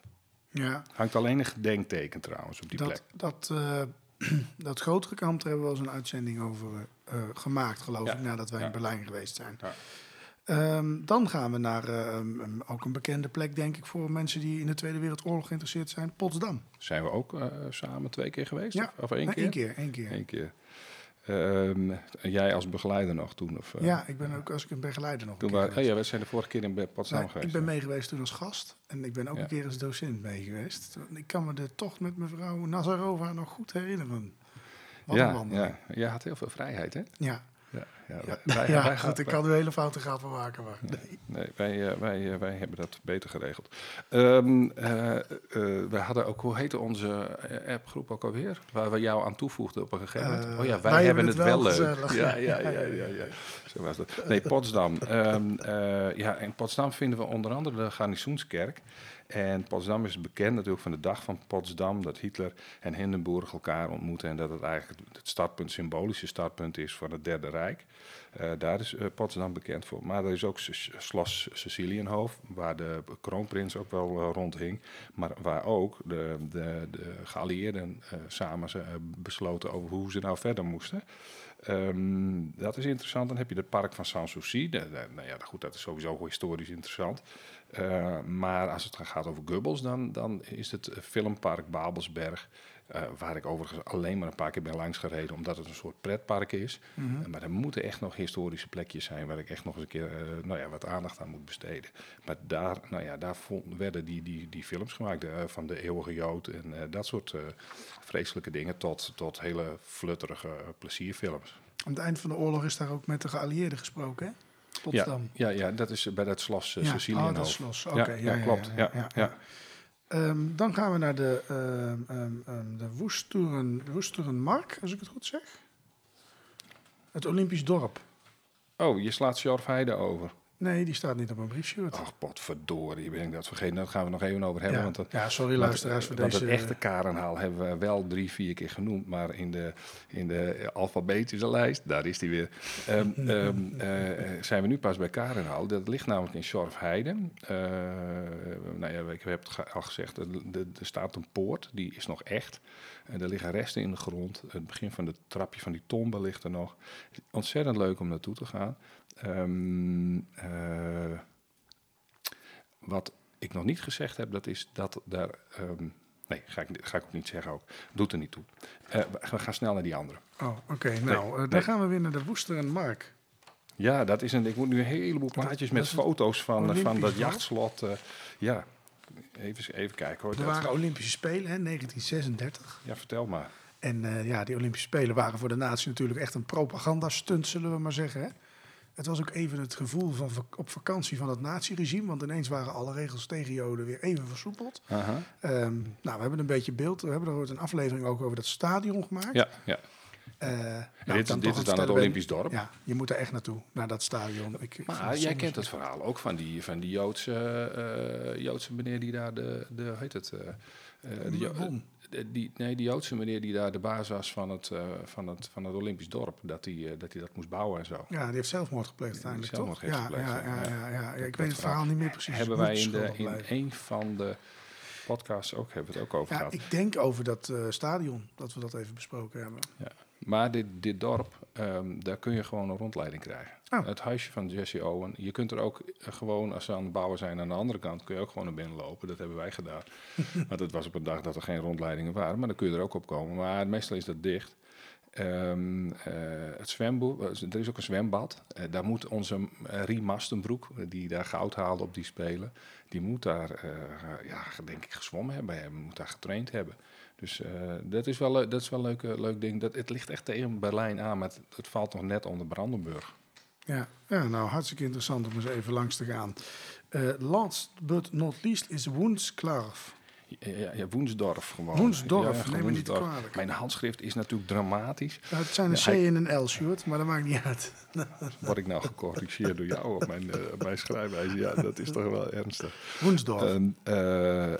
Speaker 1: Ja,
Speaker 3: Hangt alleen een gedenkteken trouwens op die plek.
Speaker 1: dat, dat, eh, dat grotere kamp, daar hebben we wel eens een uitzending over eh, gemaakt, geloof
Speaker 3: Ja,
Speaker 1: ik, nadat wij
Speaker 3: ja.
Speaker 1: in Berlijn geweest zijn.
Speaker 3: Ja.
Speaker 1: Ehm, dan gaan we naar eh, um, ook een bekende plek, denk ik, voor mensen die in de Tweede Wereldoorlog geïnteresseerd zijn, Potsdam.
Speaker 3: Zijn we ook eh, samen twee keer geweest?
Speaker 1: Ja,
Speaker 3: Of één
Speaker 1: Nee,
Speaker 3: keer?
Speaker 1: één keer. één keer.
Speaker 3: Eén keer. Ehm, jij als begeleider nog toen? Of, eh,
Speaker 1: Ja, ik ben ook als ik een begeleider nog
Speaker 3: Toen waren, oh
Speaker 1: geweest.
Speaker 3: ja, we zijn de vorige keer in Potsdam
Speaker 1: Nou,
Speaker 3: geweest.
Speaker 1: ik ben mee geweest toen als gast en ik ben ook
Speaker 3: Ja.
Speaker 1: een keer als docent mee geweest. Ik kan me de tocht met mevrouw Nazarova nog goed herinneren. Wat een
Speaker 3: ja, ja, jij had heel veel vrijheid, hè?
Speaker 1: Ja,
Speaker 3: Ja, ja, wij-
Speaker 1: ja,
Speaker 3: wij-
Speaker 1: goed, ik kan nu hele foute grappen maken. Maar nee.
Speaker 3: Nee, wij, eh, wij, eh, wij hebben dat beter geregeld. Ehm, eh, we hadden ook, hoe heette onze appgroep ook alweer? Waar we jou aan toevoegden op een gegeven moment. Oh ja, wij, hebben het
Speaker 1: het
Speaker 3: wel
Speaker 1: wel
Speaker 3: leuk. Ja, ja, ja, ja, ja. Zo was dat. Nee, Potsdam. Ehm, eh, ja, in Potsdam vinden we onder andere de Garnizoenskerk. En Potsdam is bekend natuurlijk van de dag van Potsdam, dat Hitler en Hindenburg elkaar ontmoeten en dat het eigenlijk het startpunt, symbolische startpunt is van het Derde Rijk. Eh, daar is eh, Potsdam bekend voor. Maar er is ook S- Schloss Cecilienhof, waar de kroonprins ook wel eh, rondhing. Maar waar ook de, de, de geallieerden samen besloten over hoe ze nou verder moesten. Ehm, dat is interessant. Dan heb je het park van Sanssouci. Nou ja, goed, dat is sowieso historisch interessant. Eh, maar als het gaat over Gubbels, dan, dan is het filmpark Babelsberg. eh, waar ik overigens alleen maar een paar keer ben langs gereden, omdat het een soort pretpark is.
Speaker 1: Mhm.
Speaker 3: Eh, maar er moeten echt nog historische plekjes zijn waar ik echt nog eens een keer nou ja, wat aandacht aan moet besteden. Maar daar, nou ja, daar vond- werden die, die, die films gemaakt, van de eeuwige Jood en dat soort vreselijke dingen, tot, tot hele flutterige plezierfilms.
Speaker 1: Aan het eind van de oorlog is daar ook met de geallieerden gesproken, hè?
Speaker 3: Ja,
Speaker 1: Potsdam.
Speaker 3: ja, ja, dat is bij dat Slos uh,
Speaker 1: Ja,
Speaker 3: Sicilië.
Speaker 1: oh, dat is los. Oké,
Speaker 3: ja,
Speaker 1: ja,
Speaker 3: ja, klopt.
Speaker 1: ja,
Speaker 3: Ja,
Speaker 1: Ehm, dan gaan we naar de, ehm, ehm, de Woesteren, Woesterenmark, als ik het goed zeg. Het Olympisch dorp.
Speaker 3: Oh, je slaat Sjorf Heide over.
Speaker 1: Nee, die staat niet op mijn briefshirt.
Speaker 3: Ach, potverdorie, ben ik dat vergeten. Daar gaan we nog even over hebben.
Speaker 1: ja.
Speaker 3: Want dat,
Speaker 1: ja, sorry
Speaker 3: want-
Speaker 1: luisteraars voor
Speaker 3: want
Speaker 1: deze...
Speaker 3: het echte Karenhaal hebben we wel drie, vier keer genoemd. Maar in de, in de alfabetische lijst, daar is die weer, ehm, ehm, eh, zijn we nu pas bij Karenhaal. Dat ligt namelijk in Sjorfheide. Eh nou ja, ik heb het al gezegd, er, er- er staat een poort, die is nog echt. En er liggen resten in de grond. Het begin van het trapje van die tombe ligt er nog. Ontzettend leuk om naartoe te gaan. Ehm, eh, wat ik nog niet gezegd heb, dat is dat daar. ehm, nee, ga ik, ga ik ook niet zeggen ook. Doet er niet toe. Eh, we- gaan snel naar die andere.
Speaker 1: Oh, oké. Nou, eh, dan
Speaker 3: nee.
Speaker 1: gaan we weer naar de Woesterenmark.
Speaker 3: Ja, dat is een. Ik moet nu een heleboel plaatjes
Speaker 1: dat
Speaker 3: met foto's van,
Speaker 1: Olympisch
Speaker 3: van dat jachtslot. ja, even, even kijken hoor.
Speaker 1: Er
Speaker 3: Dat-
Speaker 1: waren Olympische Spelen, hè, 1936.
Speaker 3: ja, vertel maar.
Speaker 1: En ja, die Olympische Spelen waren voor de natie natuurlijk echt een propagandastunt, zullen we maar zeggen. Hè? Het was ook even het gevoel van op vakantie van het naziregime, want ineens waren alle regels tegen Joden weer even versoepeld. Ehm, nou, we hebben een beetje beeld. We hebben er ooit een aflevering ook over dat stadion gemaakt.
Speaker 3: Ja, ja.
Speaker 1: Eh, nou,
Speaker 3: dit is-
Speaker 1: dan
Speaker 3: dit
Speaker 1: toch
Speaker 3: is dan het Olympisch dorp.
Speaker 1: Ja, je moet er echt naartoe, naar dat stadion. Ik,
Speaker 3: Maar jij
Speaker 1: soms-
Speaker 3: kent het verhaal ook van die, van die Joodse, eh, Joodse meneer die daar de, de heet het? eh, eh, de eh, die, nee, die Joodse meneer die daar de baas was van het, eh, van het, van het Olympisch dorp, dat hij eh, dat, hij dat moest bouwen en zo.
Speaker 1: Ja, die heeft zelfmoord gepleegd uiteindelijk,
Speaker 3: zelfmoord
Speaker 1: toch? Ja,
Speaker 3: gepleegd,
Speaker 1: ja, ja,
Speaker 3: ja.
Speaker 1: ja, ja, ja. Ik
Speaker 3: Dat
Speaker 1: weet het verhaal niet meer precies.
Speaker 3: Hebben wij in, de, in een van de podcasts ook, hebben we het ook over
Speaker 1: Ja,
Speaker 3: gehad.
Speaker 1: ik denk over dat eh, stadion, dat we dat even besproken hebben.
Speaker 3: Maar dit, dit dorp, ehm, daar kun je gewoon een rondleiding krijgen.
Speaker 1: Oh.
Speaker 3: Het huisje van Jesse Owen. Je kunt er ook eh, gewoon, als ze aan het bouwen zijn aan de andere kant, kun je ook gewoon naar binnen lopen. Dat hebben wij gedaan. Want het was op een dag dat er geen rondleidingen waren, maar dan kun je er ook op komen. Maar meestal is dat dicht. Ehm, eh, het zwembad, er is ook een zwembad. Eh, daar moet onze uh, Rie Mastenbroek, eh, die daar goud haalde op die spelen, die moet daar, eh, ja, denk ik, gezwommen hebben. Hij moet daar getraind hebben. Dus eh, dat is wel, dat is wel een leuk, leuk ding. Dat, het ligt echt tegen Berlijn aan, maar het, het valt nog net onder Brandenburg.
Speaker 1: Ja, ja, nou hartstikke interessant om eens even langs te gaan. Eh, last but not least is Woensklaarf.
Speaker 3: Ja, ja, Woensdorf gewoon.
Speaker 1: Woensdorf,
Speaker 3: Ja,
Speaker 1: neem me niet kwalijk.
Speaker 3: Mijn handschrift is natuurlijk dramatisch.
Speaker 1: Het zijn een C
Speaker 3: hij-
Speaker 1: en een L, Sjoerd, maar dat maakt niet uit.
Speaker 3: Word ik nou gecorrigeerd door jou op mijn, mijn schrijfwijze? Ja, dat is toch wel ernstig.
Speaker 1: Woensdorf.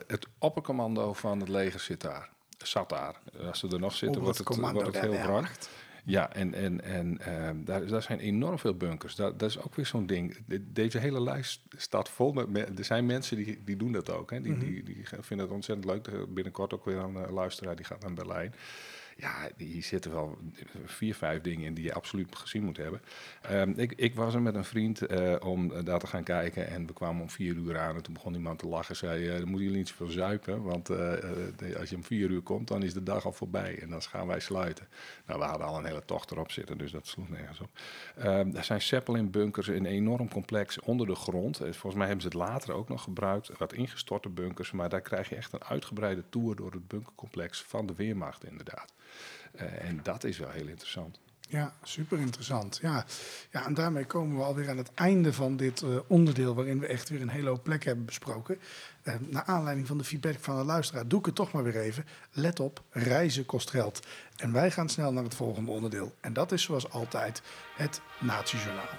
Speaker 3: Het oppercommando van het leger zit daar. Zat daar. Als ze er nog zitten, wordt
Speaker 1: het
Speaker 3: wordt het heel.
Speaker 1: Wehrmacht.
Speaker 3: Ja, en, en, en ehm, daar, daar zijn enorm veel bunkers. Dat, dat is ook weer zo'n ding. De- deze hele lijst staat vol met... me- Er zijn mensen die, die doen dat ook. Hè. Die,
Speaker 1: Mhm.
Speaker 3: die, die vinden het ontzettend leuk. Binnenkort ook weer een eh, luisteraar die gaat naar Berlijn. Ja, hier zitten wel vier, vijf dingen in die je absoluut gezien moet hebben. Ehm, ik, ik was er met een vriend eh, om daar te gaan kijken. En we kwamen om vier uur aan. En toen begon iemand te lachen. Zei, eh, dan moeten jullie niet zoveel zuipen. Want eh, als je om vier uur komt, dan is de dag al voorbij. En dan gaan wij sluiten. Nou, we hadden al een hele tocht erop zitten. Dus dat sloeg nergens op. Ehm, er zijn Zeppelin-bunkers, een enorm complex onder de grond. Volgens mij hebben ze het later ook nog gebruikt. Wat ingestorte bunkers. Maar daar krijg je echt een uitgebreide tour door het bunkercomplex van de Weermacht, inderdaad. Eh, en dat is wel heel interessant.
Speaker 1: Ja, super interessant. Ja. ja, en daarmee komen we alweer aan het einde van dit eh, onderdeel, waarin we echt weer een hele hoop plek hebben besproken. Eh, naar aanleiding van de feedback van de luisteraar doe ik het toch maar weer even. Let op, reizen kost geld. En wij gaan snel naar het volgende onderdeel. En dat is zoals altijd het Natiejournaal.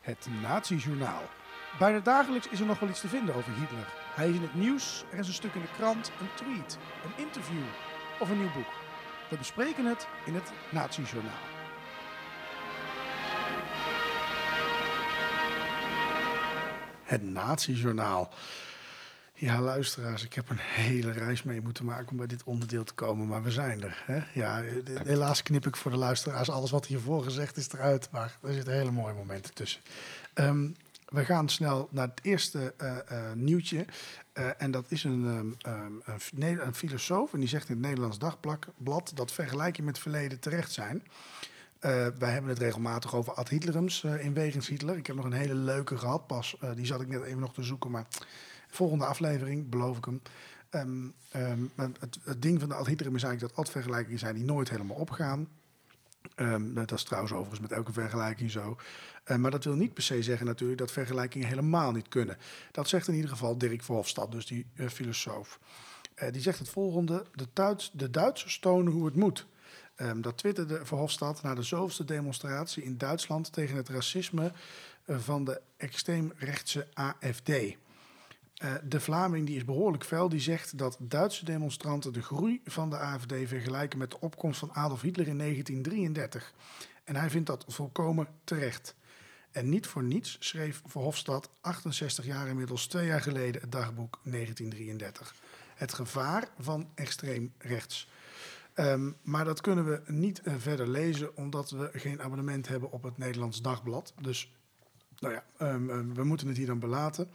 Speaker 1: Het Natiejournaal. Bijna dagelijks is er nog wel iets te vinden over Hitler. Hij is in het nieuws, er is een stuk in de krant, een tweet, een interview of een nieuw boek. We bespreken het in het Natiejournaal. Het Natiejournaal. Ja, luisteraars, ik heb een hele reis mee moeten maken om bij dit onderdeel te komen, maar we zijn er. Hè? Ja, helaas knip ik voor de luisteraars alles wat hiervoor gezegd is eruit, maar er zitten hele mooie momenten tussen. Ehm, we gaan snel naar het eerste eh, eh, nieuwtje. Eh, en dat is een, ehm, ehm, een, filosoof, en die zegt in het Nederlands Dagblad dat vergelijkingen met het verleden terecht zijn. Wij hebben het regelmatig over ad Hitlerums in Wegens Hitler. Ik heb nog een hele leuke gehad pas. die zat ik net even nog te zoeken, maar volgende aflevering, beloof ik hem. Ehm, het, het ding van de ad Hitlerum is eigenlijk dat ad-vergelijkingen zijn die nooit helemaal opgaan. Ehm, dat is trouwens overigens met elke vergelijking zo. Eh, maar dat wil niet per se zeggen natuurlijk dat vergelijkingen helemaal niet kunnen. Dat zegt in ieder geval Dirk Verhofstadt, dus die eh, filosoof. Eh, die zegt het volgende: de, Duits, de Duitsers tonen hoe het moet. Ehm, dat twitterde Verhofstadt na de zoveelste demonstratie in Duitsland tegen het racisme eh, van de extreemrechtse AFD. Eh, de Vlaming die is behoorlijk fel, die zegt dat Duitse demonstranten de groei van de AFD vergelijken met de opkomst van Adolf Hitler in 1933. En hij vindt dat volkomen terecht. En niet voor niets schreef Verhofstadt 68 jaar inmiddels twee jaar geleden het dagboek 1933. Het gevaar van extreem rechts. Ehm, maar dat kunnen we niet eh, verder lezen omdat we geen abonnement hebben op het Nederlands Dagblad. Dus nou ja, ehm, ehm, we moeten het hier dan belaten.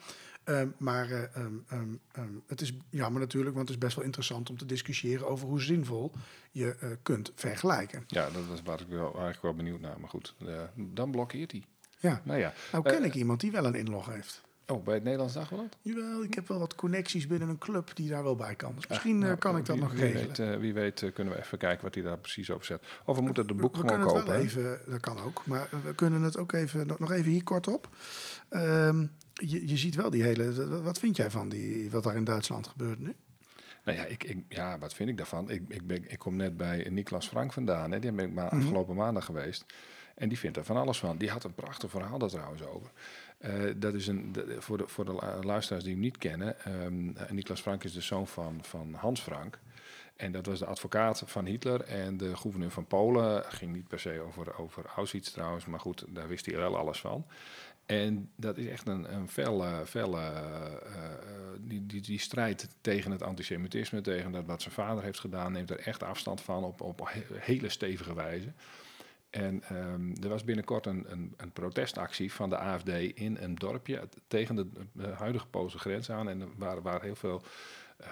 Speaker 1: Ehm, maar eh, ehm, ehm, het is jammer natuurlijk, want het is best wel interessant om te discussiëren over hoe zinvol je eh, kunt vergelijken.
Speaker 3: Ja, dat is waar ik wel, eigenlijk wel benieuwd naar. Maar goed, eh, dan blokkeert hij.
Speaker 1: Ja.
Speaker 3: Nou ja.
Speaker 1: Nou ken ik iemand die wel een inlog heeft.
Speaker 3: Oh, bij het Nederlands Dagblad?
Speaker 1: Jawel, ik heb wel wat connecties binnen een club die daar wel bij kan. Dus misschien eh,
Speaker 3: Nou,
Speaker 1: kan ik dat
Speaker 3: wie-
Speaker 1: nog
Speaker 3: wie
Speaker 1: regelen.
Speaker 3: Weet, wie weet kunnen we even kijken wat hij daar precies over zet. Of we moeten het boek
Speaker 1: we
Speaker 3: gewoon
Speaker 1: kunnen het
Speaker 3: kopen.
Speaker 1: even, dat kan ook. Maar we kunnen het ook even, nog even hier kort op. Ehm, je, je ziet wel die hele. Wat vind jij van die, wat daar in Duitsland gebeurt nu?
Speaker 3: Nou ja, ik, ik, ja, wat vind ik daarvan? Ik, ik, ben, ik kom net bij Niklas Frank vandaan. Hè. Die ben ik maar
Speaker 1: Mhm.
Speaker 3: afgelopen maandag geweest. En die vindt er van alles van. Die had een prachtig verhaal daar trouwens over. Eh, dat is een, voor, de, voor de lu- luisteraars die hem niet kennen. ehm, Niklas Frank is de zoon van, van Hans Frank. En dat was de advocaat van Hitler. En de gouverneur van Polen ging niet per se over, over Auschwitz trouwens. Maar goed, daar wist hij wel alles van. En dat is echt een, een felle, felle eh, eh, die, die, die strijd tegen het antisemitisme, tegen dat wat zijn vader heeft gedaan, neemt er echt afstand van op, op he- hele stevige wijze. En ehm, er was binnenkort een, een, een protestactie van de AFD in een dorpje tegen de, de huidige Poolse grens aan. En waren, waren heel veel eh,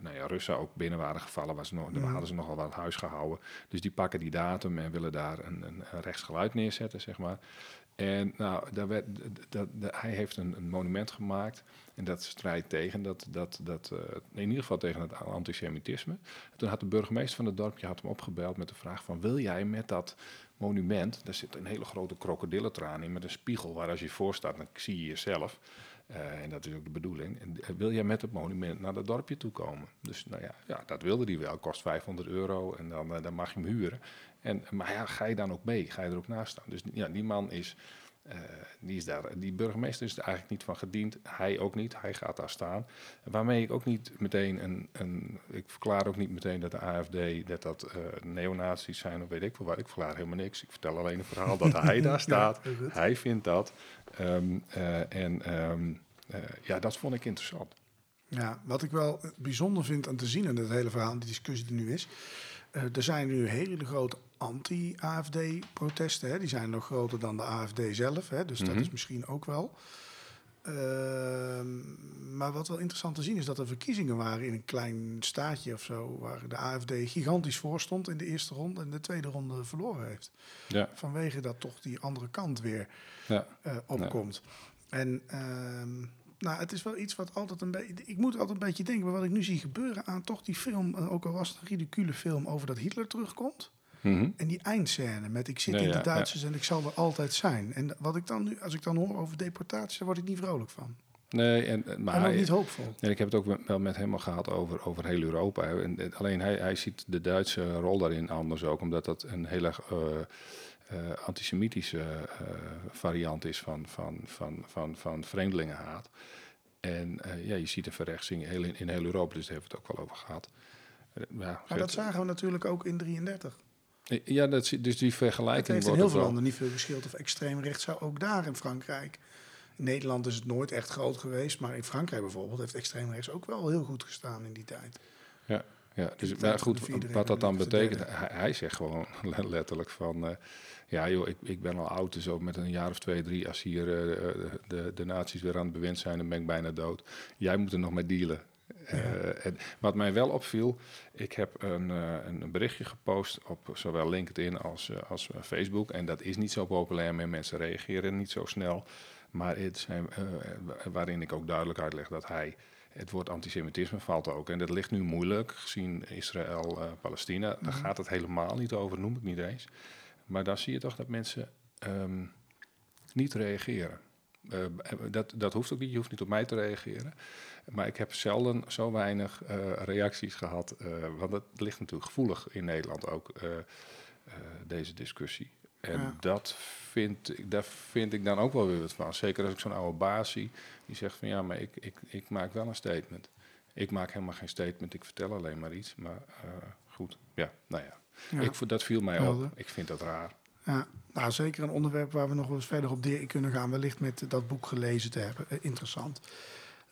Speaker 3: nou ja, Russen ook binnen waren gevallen. Was nog, Daar hadden ze nogal wat huis gehouden. Dus die pakken die datum en willen daar een, een, een rechtsgeluid neerzetten, zeg maar. En nou, daar werd, dat, hij heeft een, een monument gemaakt. En dat strijdt tegen, dat, dat, dat, eh, in ieder geval tegen het antisemitisme. En toen had de burgemeester van het dorpje had hem opgebeld met de vraag van... wil jij met dat monument, daar zit een hele grote krokodillentraan in... met een spiegel waar als je voor staat, dan zie je jezelf. Eh, en dat is ook de bedoeling. En, eh, wil jij met het monument naar dat dorpje toe komen? Dus nou ja, ja dat wilde hij wel. Kost 500 euro en dan, dan mag je hem huren. En, maar ja, ga je dan ook mee? Ga je er ook naast staan? Dus ja, die man is... eh, die, is daar, die burgemeester is er eigenlijk niet van gediend. Hij ook niet. Hij gaat daar staan. Waarmee ik ook niet meteen een. een ik verklaar ook niet meteen dat de AFD. dat dat eh neonazies zijn of weet ik veel wat. Ik verklaar helemaal niks. Ik vertel alleen een verhaal dat hij daar staat. hij vindt dat. Ehm, eh, en ehm, eh, ja, dat vond ik interessant.
Speaker 1: Ja, wat ik wel bijzonder vind aan te zien in het hele verhaal, die discussie die nu is. Eh, er zijn nu hele grote anti-AFD-protesten. Die zijn nog groter dan de AFD zelf. Hè, dus dat
Speaker 3: Mhm.
Speaker 1: is misschien ook wel. Ehm, maar wat wel interessant te zien is dat er verkiezingen waren in een klein staatje of zo. Waar de AFD gigantisch voor stond in de eerste ronde en de tweede ronde verloren heeft.
Speaker 3: Ja,
Speaker 1: Vanwege dat toch die andere kant weer
Speaker 3: ja.
Speaker 1: eh, opkomt. En ehm, nou, het is wel iets wat altijd een beetje. Ik moet altijd een beetje denken bij wat ik nu zie gebeuren aan toch die film, eh, ook al was het een ridicule film over dat Hitler terugkomt.
Speaker 3: Mhm.
Speaker 1: En die eindscène met ik zit in
Speaker 3: ja,
Speaker 1: de Duitsers en ik zal er altijd zijn. En wat ik dan nu, als ik dan hoor over deportatie, daar word ik niet vrolijk van.
Speaker 3: Nee, en, en- maar
Speaker 1: en ook
Speaker 3: hij-
Speaker 1: niet hoopvol.
Speaker 3: En ik heb het ook wel met hem al gehad over, over heel Europa. En, en alleen hij, hij ziet de Duitse rol daarin anders ook, omdat dat een hele eh, eh, antisemitische eh, variant is van, van, van, van, van vreemdelingenhaat. En eh, ja, je ziet een verrechtsing heel in, in heel Europa, dus daar hebben we het ook wel over gehad. Eh, Ja,
Speaker 1: Maar
Speaker 3: Gert-
Speaker 1: dat zagen we natuurlijk ook in 33.
Speaker 3: ja dat, dus die
Speaker 1: Het
Speaker 3: vergelijking
Speaker 1: heeft in heel veel landen niet veel geschild of extreem rechts zou ook daar in Frankrijk. In Nederland is het nooit echt groot geweest, maar in Frankrijk bijvoorbeeld heeft extreem rechts ook wel heel goed gestaan in die tijd.
Speaker 3: Ja, dus maar goed, wat dat dan betekent, hij, hij zegt gewoon letterlijk van, eh, ja joh, ik, ik ben al oud, dus ook met een jaar of twee, drie, als hier eh, de, de naties weer aan het bewind zijn, dan ben ik bijna dood. Jij moet er nog mee dealen. Eh, en wat mij wel opviel, ik heb een, eh, een berichtje gepost op zowel LinkedIn als, eh, als eh, Facebook. En dat is niet zo populair, meer mensen reageren niet zo snel. Maar het zijn, eh, waarin ik ook duidelijk uitleg dat hij het woord antisemitisme valt ook. En dat ligt nu moeilijk, gezien Israël, eh, Palestina. Daar
Speaker 1: Mhm.
Speaker 3: gaat het helemaal niet over, noem ik niet eens. Maar daar zie je toch dat mensen ehm, niet reageren. Eh, dat, dat hoeft ook niet, je hoeft niet op mij te reageren. Maar ik heb zelden zo weinig eh, reacties gehad. eh, want het ligt natuurlijk gevoelig in Nederland ook, eh, eh, deze discussie. En
Speaker 1: Ja.
Speaker 3: dat vind, ik- daar vind ik dan ook wel weer wat van. Zeker als ik zo'n oude baas zie die zegt van ja, maar ik, ik, ik maak wel een statement. Ik maak helemaal geen statement, ik vertel alleen maar iets. Maar eh, goed, ja, nou ja.
Speaker 1: Ja.
Speaker 3: Ik, vond- dat viel mij
Speaker 1: Helder.
Speaker 3: op. Ik vind dat raar.
Speaker 1: Ja, nou, zeker een onderwerp waar we nog wel eens verder op kunnen gaan. Wellicht met dat boek gelezen te hebben. Eh, interessant.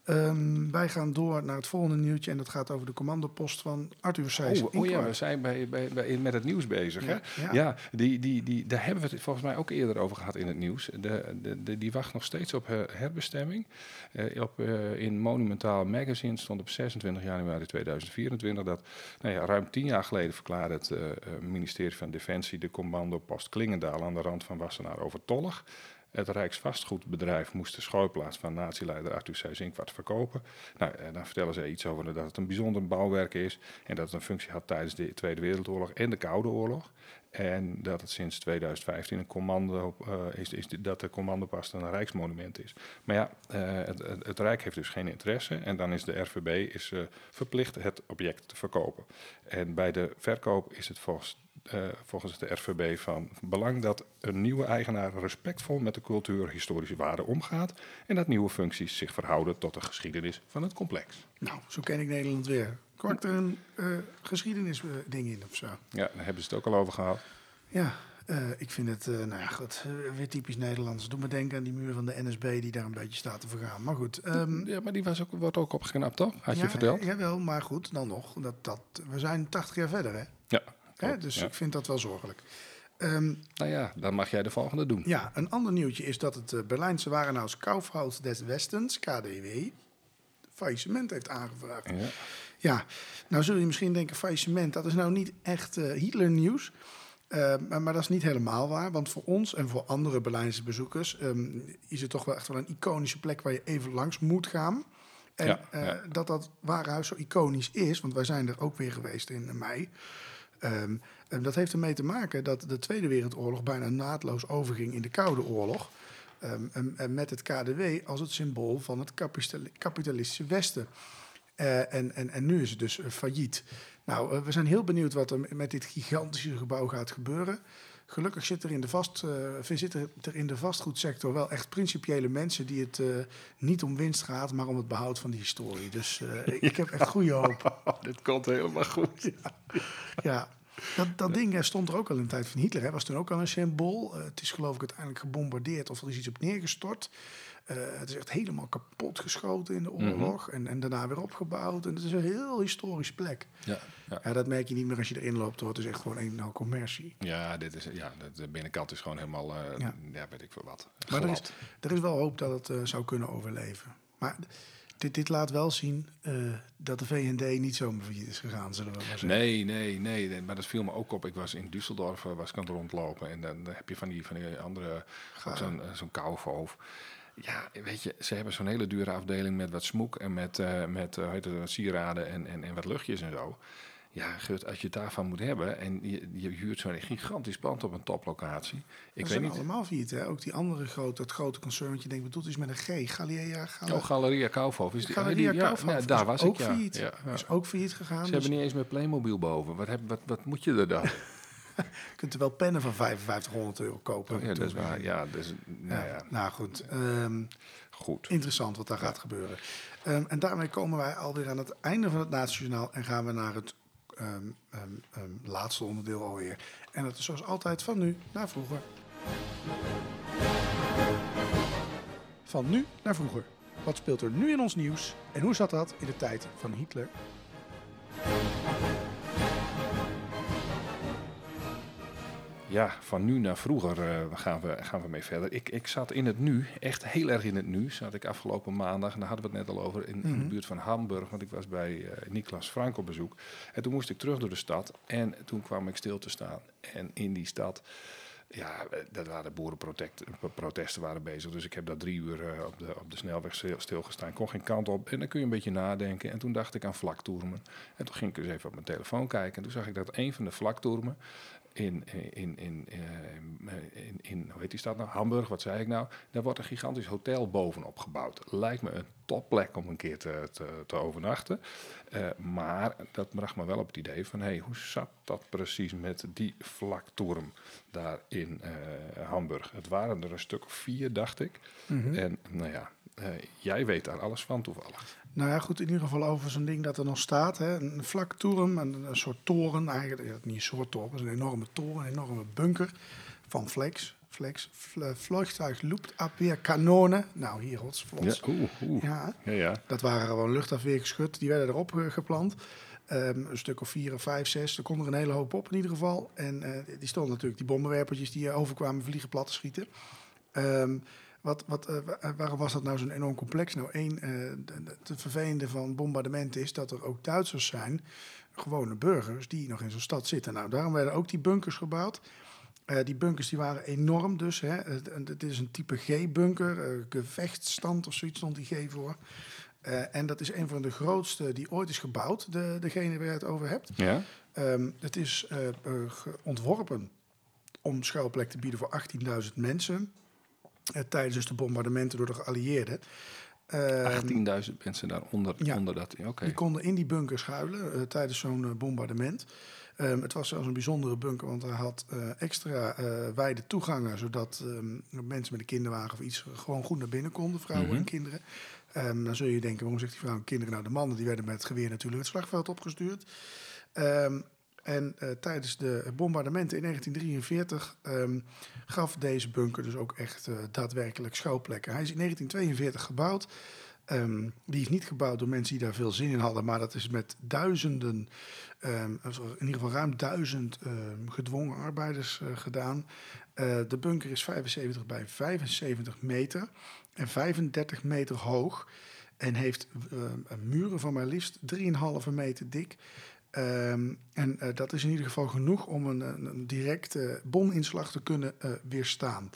Speaker 1: Ehm, wij gaan door naar het volgende nieuwtje. En dat gaat over de commandopost van Arthur Seys.
Speaker 3: Oh, oh ja, we zijn bij, bij, bij, met het nieuws bezig.
Speaker 1: Ja,
Speaker 3: hè?
Speaker 1: ja.
Speaker 3: ja die, die, die, daar hebben we het volgens mij ook eerder over gehad in het nieuws. De, de, de, die wacht nog steeds op her- herbestemming. Eh, op, eh, in Monumentaal Magazine stond op 26 januari 2024 dat nou ja, ruim tien jaar geleden verklaarde het eh, ministerie van Defensie de commandopost Klingendaal aan de rand van Wassenaar overtollig. Het Rijksvastgoedbedrijf moest de schouwplaats van natieleider Arthur Seyss-Inquart verkopen. Nou, eh, dan vertellen ze iets over dat het een bijzonder bouwwerk is en dat het een functie had tijdens de Tweede Wereldoorlog en de Koude Oorlog. En dat het sinds 2015 een commando eh, is, is dat de commandopost een rijksmonument is. Maar ja, eh, het, het, Rijk heeft dus geen interesse en dan is de RVB is, verplicht het object te verkopen. En bij de verkoop is het volgens, volgens de RVB van belang dat een nieuwe eigenaar respectvol met de cultuurhistorische waarden omgaat en dat nieuwe functies zich verhouden tot de geschiedenis van het complex.
Speaker 1: Nou, zo ken ik Nederland weer. Kwart er een eh geschiedenisding in of zo.
Speaker 3: Ja, daar hebben ze het ook al over gehad.
Speaker 1: Ja, eh, ik vind het, eh, nou ja, goed, eh, weer typisch Nederlands. Doe me denken aan die muur van de NSB die daar een beetje staat te vergaan. Maar goed. ehm,
Speaker 3: Ja, maar die was ook, wordt ook opgeknapt, toch? Had je
Speaker 1: ja,
Speaker 3: verteld?
Speaker 1: eh, Jawel, maar goed, dan nog. Dat, dat, we zijn 80 jaar verder, hè?
Speaker 3: Ja.
Speaker 1: Hè? Dus
Speaker 3: ja.
Speaker 1: ik vind dat wel zorgelijk. Ehm,
Speaker 3: Nou ja, dan mag jij de volgende doen.
Speaker 1: ja, een ander nieuwtje is dat het eh, Berlijnse warenhuis Kaufhaus des Westens, KDW, faillissement heeft aangevraagd.
Speaker 3: Ja.
Speaker 1: Ja, nou zul je misschien denken, faillissement, dat is nou niet echt eh, Hitler-nieuws. Eh, maar, maar dat is niet helemaal waar, want voor ons en voor andere Berlijnse bezoekers ehm, is het toch wel echt wel een iconische plek waar je even langs moet gaan. En
Speaker 3: Ja,
Speaker 1: eh,
Speaker 3: ja.
Speaker 1: dat dat warenhuis zo iconisch is, want wij zijn er ook weer geweest in mei. Ehm, en dat heeft ermee te maken dat de Tweede Wereldoorlog bijna naadloos overging in de Koude Oorlog. Ehm, en, en met het KDW als het symbool van het kapitali- kapitalistische Westen. Eh, en, en, en nu is het dus eh, failliet. Nou, eh, we zijn heel benieuwd wat er met dit gigantische gebouw gaat gebeuren. Gelukkig zit er in de, vast, eh, zitten er in de vastgoedsector wel echt principiële mensen die het niet om winst gaat, maar om het behoud van die historie. Dus ik, heb echt goede hoop.
Speaker 3: Dit komt helemaal goed.
Speaker 1: Ja, dat, dat ding stond er ook al in de tijd van Hitler. Hè. Was toen ook al een symbool. Eh, het is geloof ik uiteindelijk gebombardeerd of er is iets op neergestort. Eh, het is echt helemaal kapot geschoten in de oorlog. en, en daarna weer opgebouwd. En het is een heel historische plek.
Speaker 3: Ja, ja.
Speaker 1: Ja, dat merk je niet meer als je erin loopt. Hoor. Het is echt gewoon een nou commercie.
Speaker 3: ja, dit is, ja de, binnenkant is gewoon helemaal, eh,
Speaker 1: Ja.
Speaker 3: ja. weet ik veel wat.
Speaker 1: Maar er is, er is wel hoop dat het zou kunnen overleven. Maar dit, dit laat wel zien eh, dat de VND niet zomaar is gegaan, zullen we maar zeggen.
Speaker 3: Nee, nee, nee, nee, maar dat viel me ook op. Ik was in Düsseldorf, eh, was ik aan het rondlopen. En dan heb je van die, van die andere, zo'n eh, zo'n. Ja, weet je, ze hebben zo'n hele dure afdeling met wat smoek en met, met wat sieraden en, en, en wat luchtjes en zo. Ja, Gut, als je het daarvan moet hebben en je, je huurt zo'n gigantisch pand op een toplocatie. Ik
Speaker 1: Ze
Speaker 3: weet
Speaker 1: zijn
Speaker 3: niet.
Speaker 1: allemaal failliet, hè? Ook die andere grote, dat grote concern, wat je denkt, bedoelt is met een G. Galea, Galea.
Speaker 3: Oh, Galeria Kaufhof. Is die,
Speaker 1: Galeria
Speaker 3: die-
Speaker 1: Kaufhof
Speaker 3: ja, daar was
Speaker 1: ook
Speaker 3: ik, ja.
Speaker 1: failliet.
Speaker 3: ja, ja.
Speaker 1: Is ook failliet gegaan.
Speaker 3: Ze
Speaker 1: dus
Speaker 3: hebben niet eens meer Playmobil boven. Wat, heb, wat, wat moet je er dan?
Speaker 1: je kunt er wel pennen van 5500 euro kopen.
Speaker 3: ja, dat is waar. Ja, dus, nou
Speaker 1: Ja,
Speaker 3: ja,
Speaker 1: Nou goed, ehm,
Speaker 3: goed.
Speaker 1: interessant wat daar gaat gebeuren. Ehm, en daarmee komen wij alweer aan het einde van het Nationaal en gaan we naar het ehm, ehm, ehm, laatste onderdeel alweer. En dat is zoals altijd van nu naar vroeger. Van nu naar vroeger. Wat speelt er nu in ons nieuws en hoe zat dat in de tijd van Hitler?
Speaker 3: Ja, van nu naar vroeger eh, gaan, we, gaan we mee verder. Ik, ik zat in het nu, echt heel erg in het nu, zat ik afgelopen maandag. En daar hadden we het net al over, in, in
Speaker 1: Mhm.
Speaker 3: de buurt van Hamburg. Want ik was bij eh Niklas Frank op bezoek. En toen moest ik terug door de stad. En toen kwam ik stil te staan. En in die stad Ja, eh, dat waren boerenprotesten waren bezig. Dus ik heb daar drie uur op, de, op de snelweg stil- stilgestaan. Kon geen kant op. En dan kun je een beetje nadenken. En toen dacht ik aan vlaktoermen. En toen ging ik dus even op mijn telefoon kijken. En toen zag ik dat een van de vlaktoermen in, in, in, eh, in, in, hoe heet die stad nou? Hamburg, wat zei ik nou? Daar wordt een gigantisch hotel bovenop gebouwd. Lijkt me een topplek om een keer te, te, te overnachten. Eh, maar dat bracht me wel op het idee van, hey, hoe zat dat precies met die vlaktoerm daar in eh, Hamburg? Het waren er een stuk of vier, dacht ik. En nou ja, jij weet daar alles van toevallig.
Speaker 1: Nou ja, goed, in ieder geval over zo'n ding dat er nog staat. Hè. Een vlaktoren, een, een soort toren eigenlijk. Ja, niet een soort toren, is een enorme toren, een enorme bunker van Flex. Flex, vl- vliegtuig loopt kanonen. Nou, hier, hots,
Speaker 3: Ja, oeh, oeh.
Speaker 1: Ja,
Speaker 3: Ja, ja.
Speaker 1: dat waren gewoon luchtafweergeschut. Die werden erop eh, geplant. Ehm, een stuk of vier of vijf, zes. Er kon er een hele hoop op in ieder geval. En eh, die stonden natuurlijk, die bommenwerpertjes die eh, overkwamen vliegen plat te schieten. Ehm, wat, wat, eh, wa- waarom was dat nou zo'n enorm complex? Nou, één, eh, het vervelende van bombardementen is dat er ook Duitsers zijn, gewone burgers, die nog in zo'n stad zitten. Nou, daarom werden ook die bunkers gebouwd. Eh, die bunkers die waren enorm dus. Hè. Het, en het is een type G-bunker, eh, gevechtsstand of zoiets stond die G voor. Eh, en dat is een van de grootste die ooit is gebouwd, de, degene waar je het over hebt.
Speaker 3: Ja?
Speaker 1: Ehm, het is eh, eh, ontworpen om schuilplek te bieden voor 18.000 mensen. Eh, tijdens dus de bombardementen door de geallieerden. Ehm,
Speaker 3: 18.000 mensen daaronder
Speaker 1: ja.
Speaker 3: onder dat. Oké.
Speaker 1: die konden in die bunker schuilen eh, tijdens zo'n eh, bombardement. Ehm, het was zelfs een bijzondere bunker, want hij had extra wijde toegangen, zodat ehm, mensen met een kinderwagen of iets gewoon goed naar binnen konden, vrouwen
Speaker 3: Mhm.
Speaker 1: en kinderen. Ehm, dan zul je denken, waarom zegt die vrouwen en kinderen? Nou, de mannen die werden met het geweer natuurlijk het slagveld opgestuurd. En eh, tijdens de bombardementen in 1943 ehm, gaf deze bunker dus ook echt eh, daadwerkelijk schuilplekken. Hij is in 1942 gebouwd. Ehm, die is niet gebouwd door mensen die daar veel zin in hadden, maar dat is met duizenden, ehm, in ieder geval ruim duizend gedwongen arbeiders eh, gedaan. De bunker is 75 bij 75 meter en 35 meter hoog en heeft muren van maar liefst 3,5 meter dik. Ehm, en eh, dat is in ieder geval genoeg om een, een, directe bominslag te kunnen eh, weerstaan.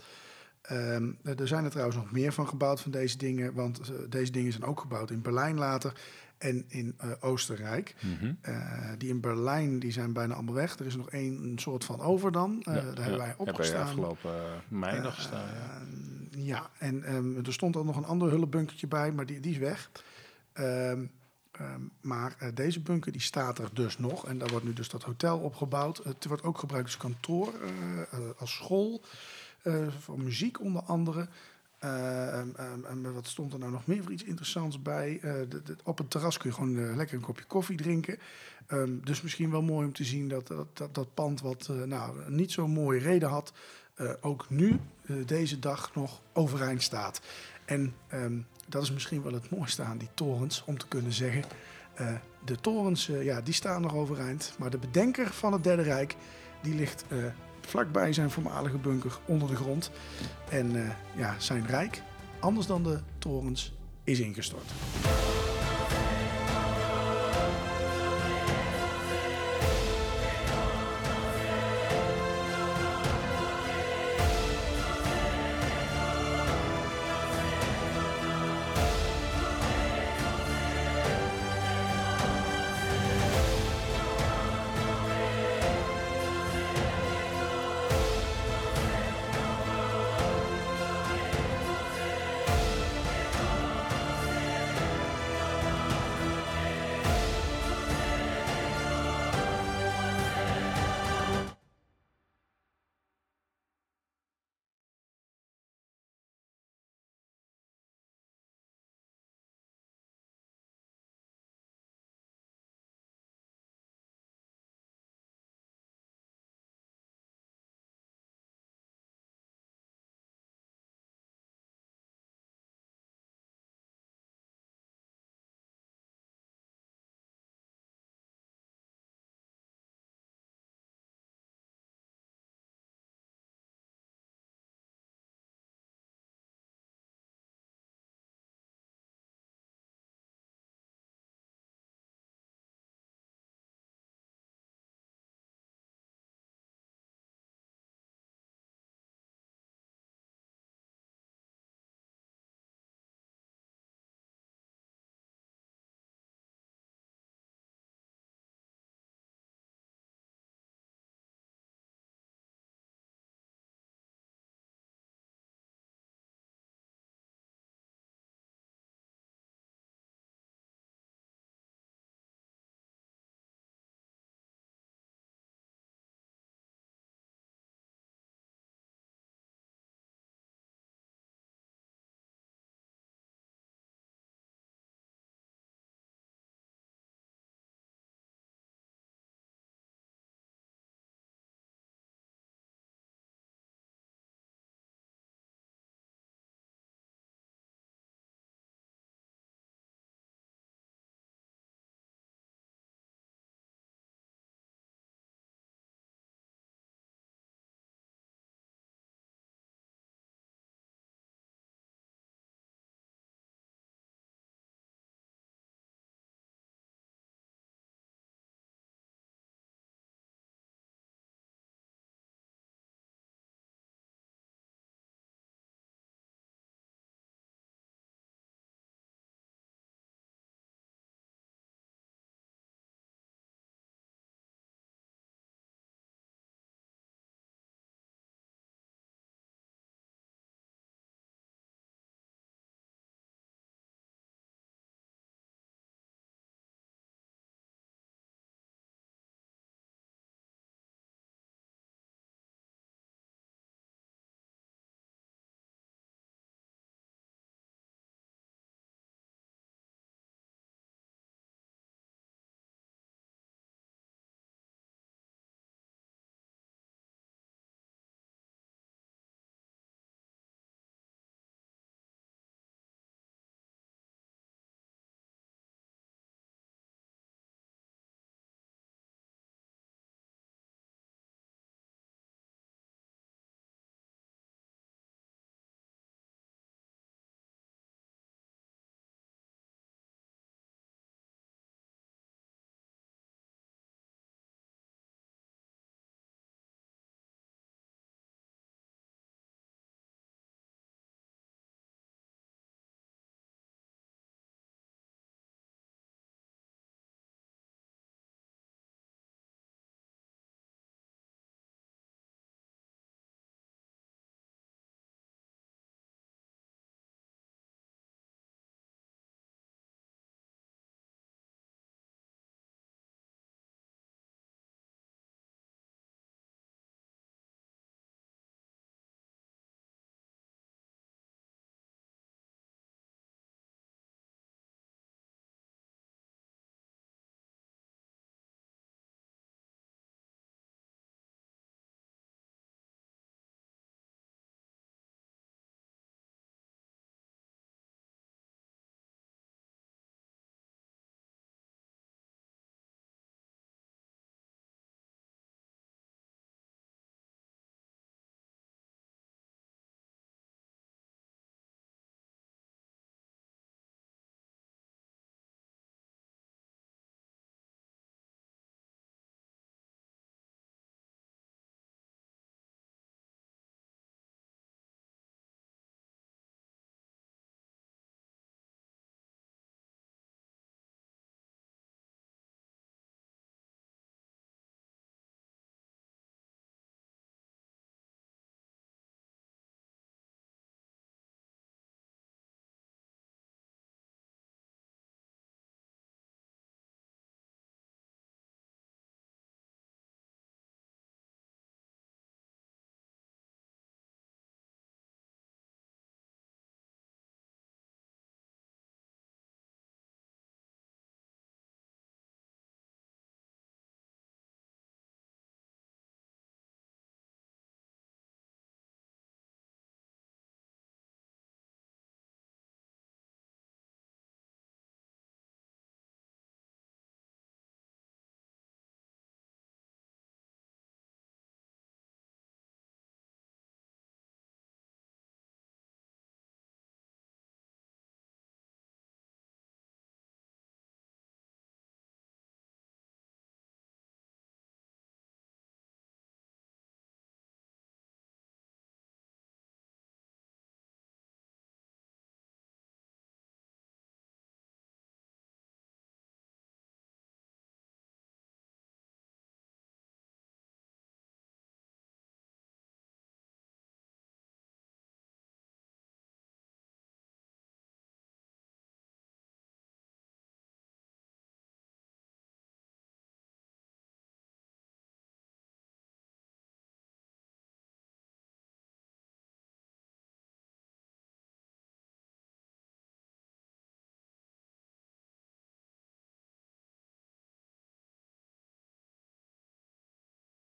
Speaker 1: Ehm, er zijn er trouwens nog meer van gebouwd van deze dingen, want eh, deze dingen zijn ook gebouwd in Berlijn later en in eh, Oostenrijk.
Speaker 3: Mhm.
Speaker 1: Eh, die in Berlijn die zijn bijna allemaal weg. Er is nog één soort van over dan. Eh,
Speaker 3: Ja,
Speaker 1: daar
Speaker 3: ja.
Speaker 1: hebben wij opgestaan.
Speaker 3: afgelopen eh, mei nog gestaan. Ja.
Speaker 1: Eh, ja, en ehm, er stond al nog een ander hulpbunkertje bij, maar die, die is weg. Ehm, ehm, maar eh, deze bunker die staat er dus nog. En daar wordt nu dus dat hotel opgebouwd. Het wordt ook gebruikt als kantoor, eh, eh, als school, voor muziek onder andere. En wat stond er nou nog meer voor iets interessants bij? Op het terras kun je gewoon lekker een kopje koffie drinken. Ehm, dus misschien wel mooi om te zien dat dat, dat, pand wat nou, niet zo'n mooie reden had, ook nu, deze dag, nog overeind staat. En ehm, dat is misschien wel het mooiste aan die torens, om te kunnen zeggen... eh, de torens, eh, ja, die staan nog overeind. Maar de bedenker van het Derde Rijk, die ligt eh, vlakbij zijn voormalige bunker onder de grond. En ja, zijn rijk, anders dan de torens, is ingestort.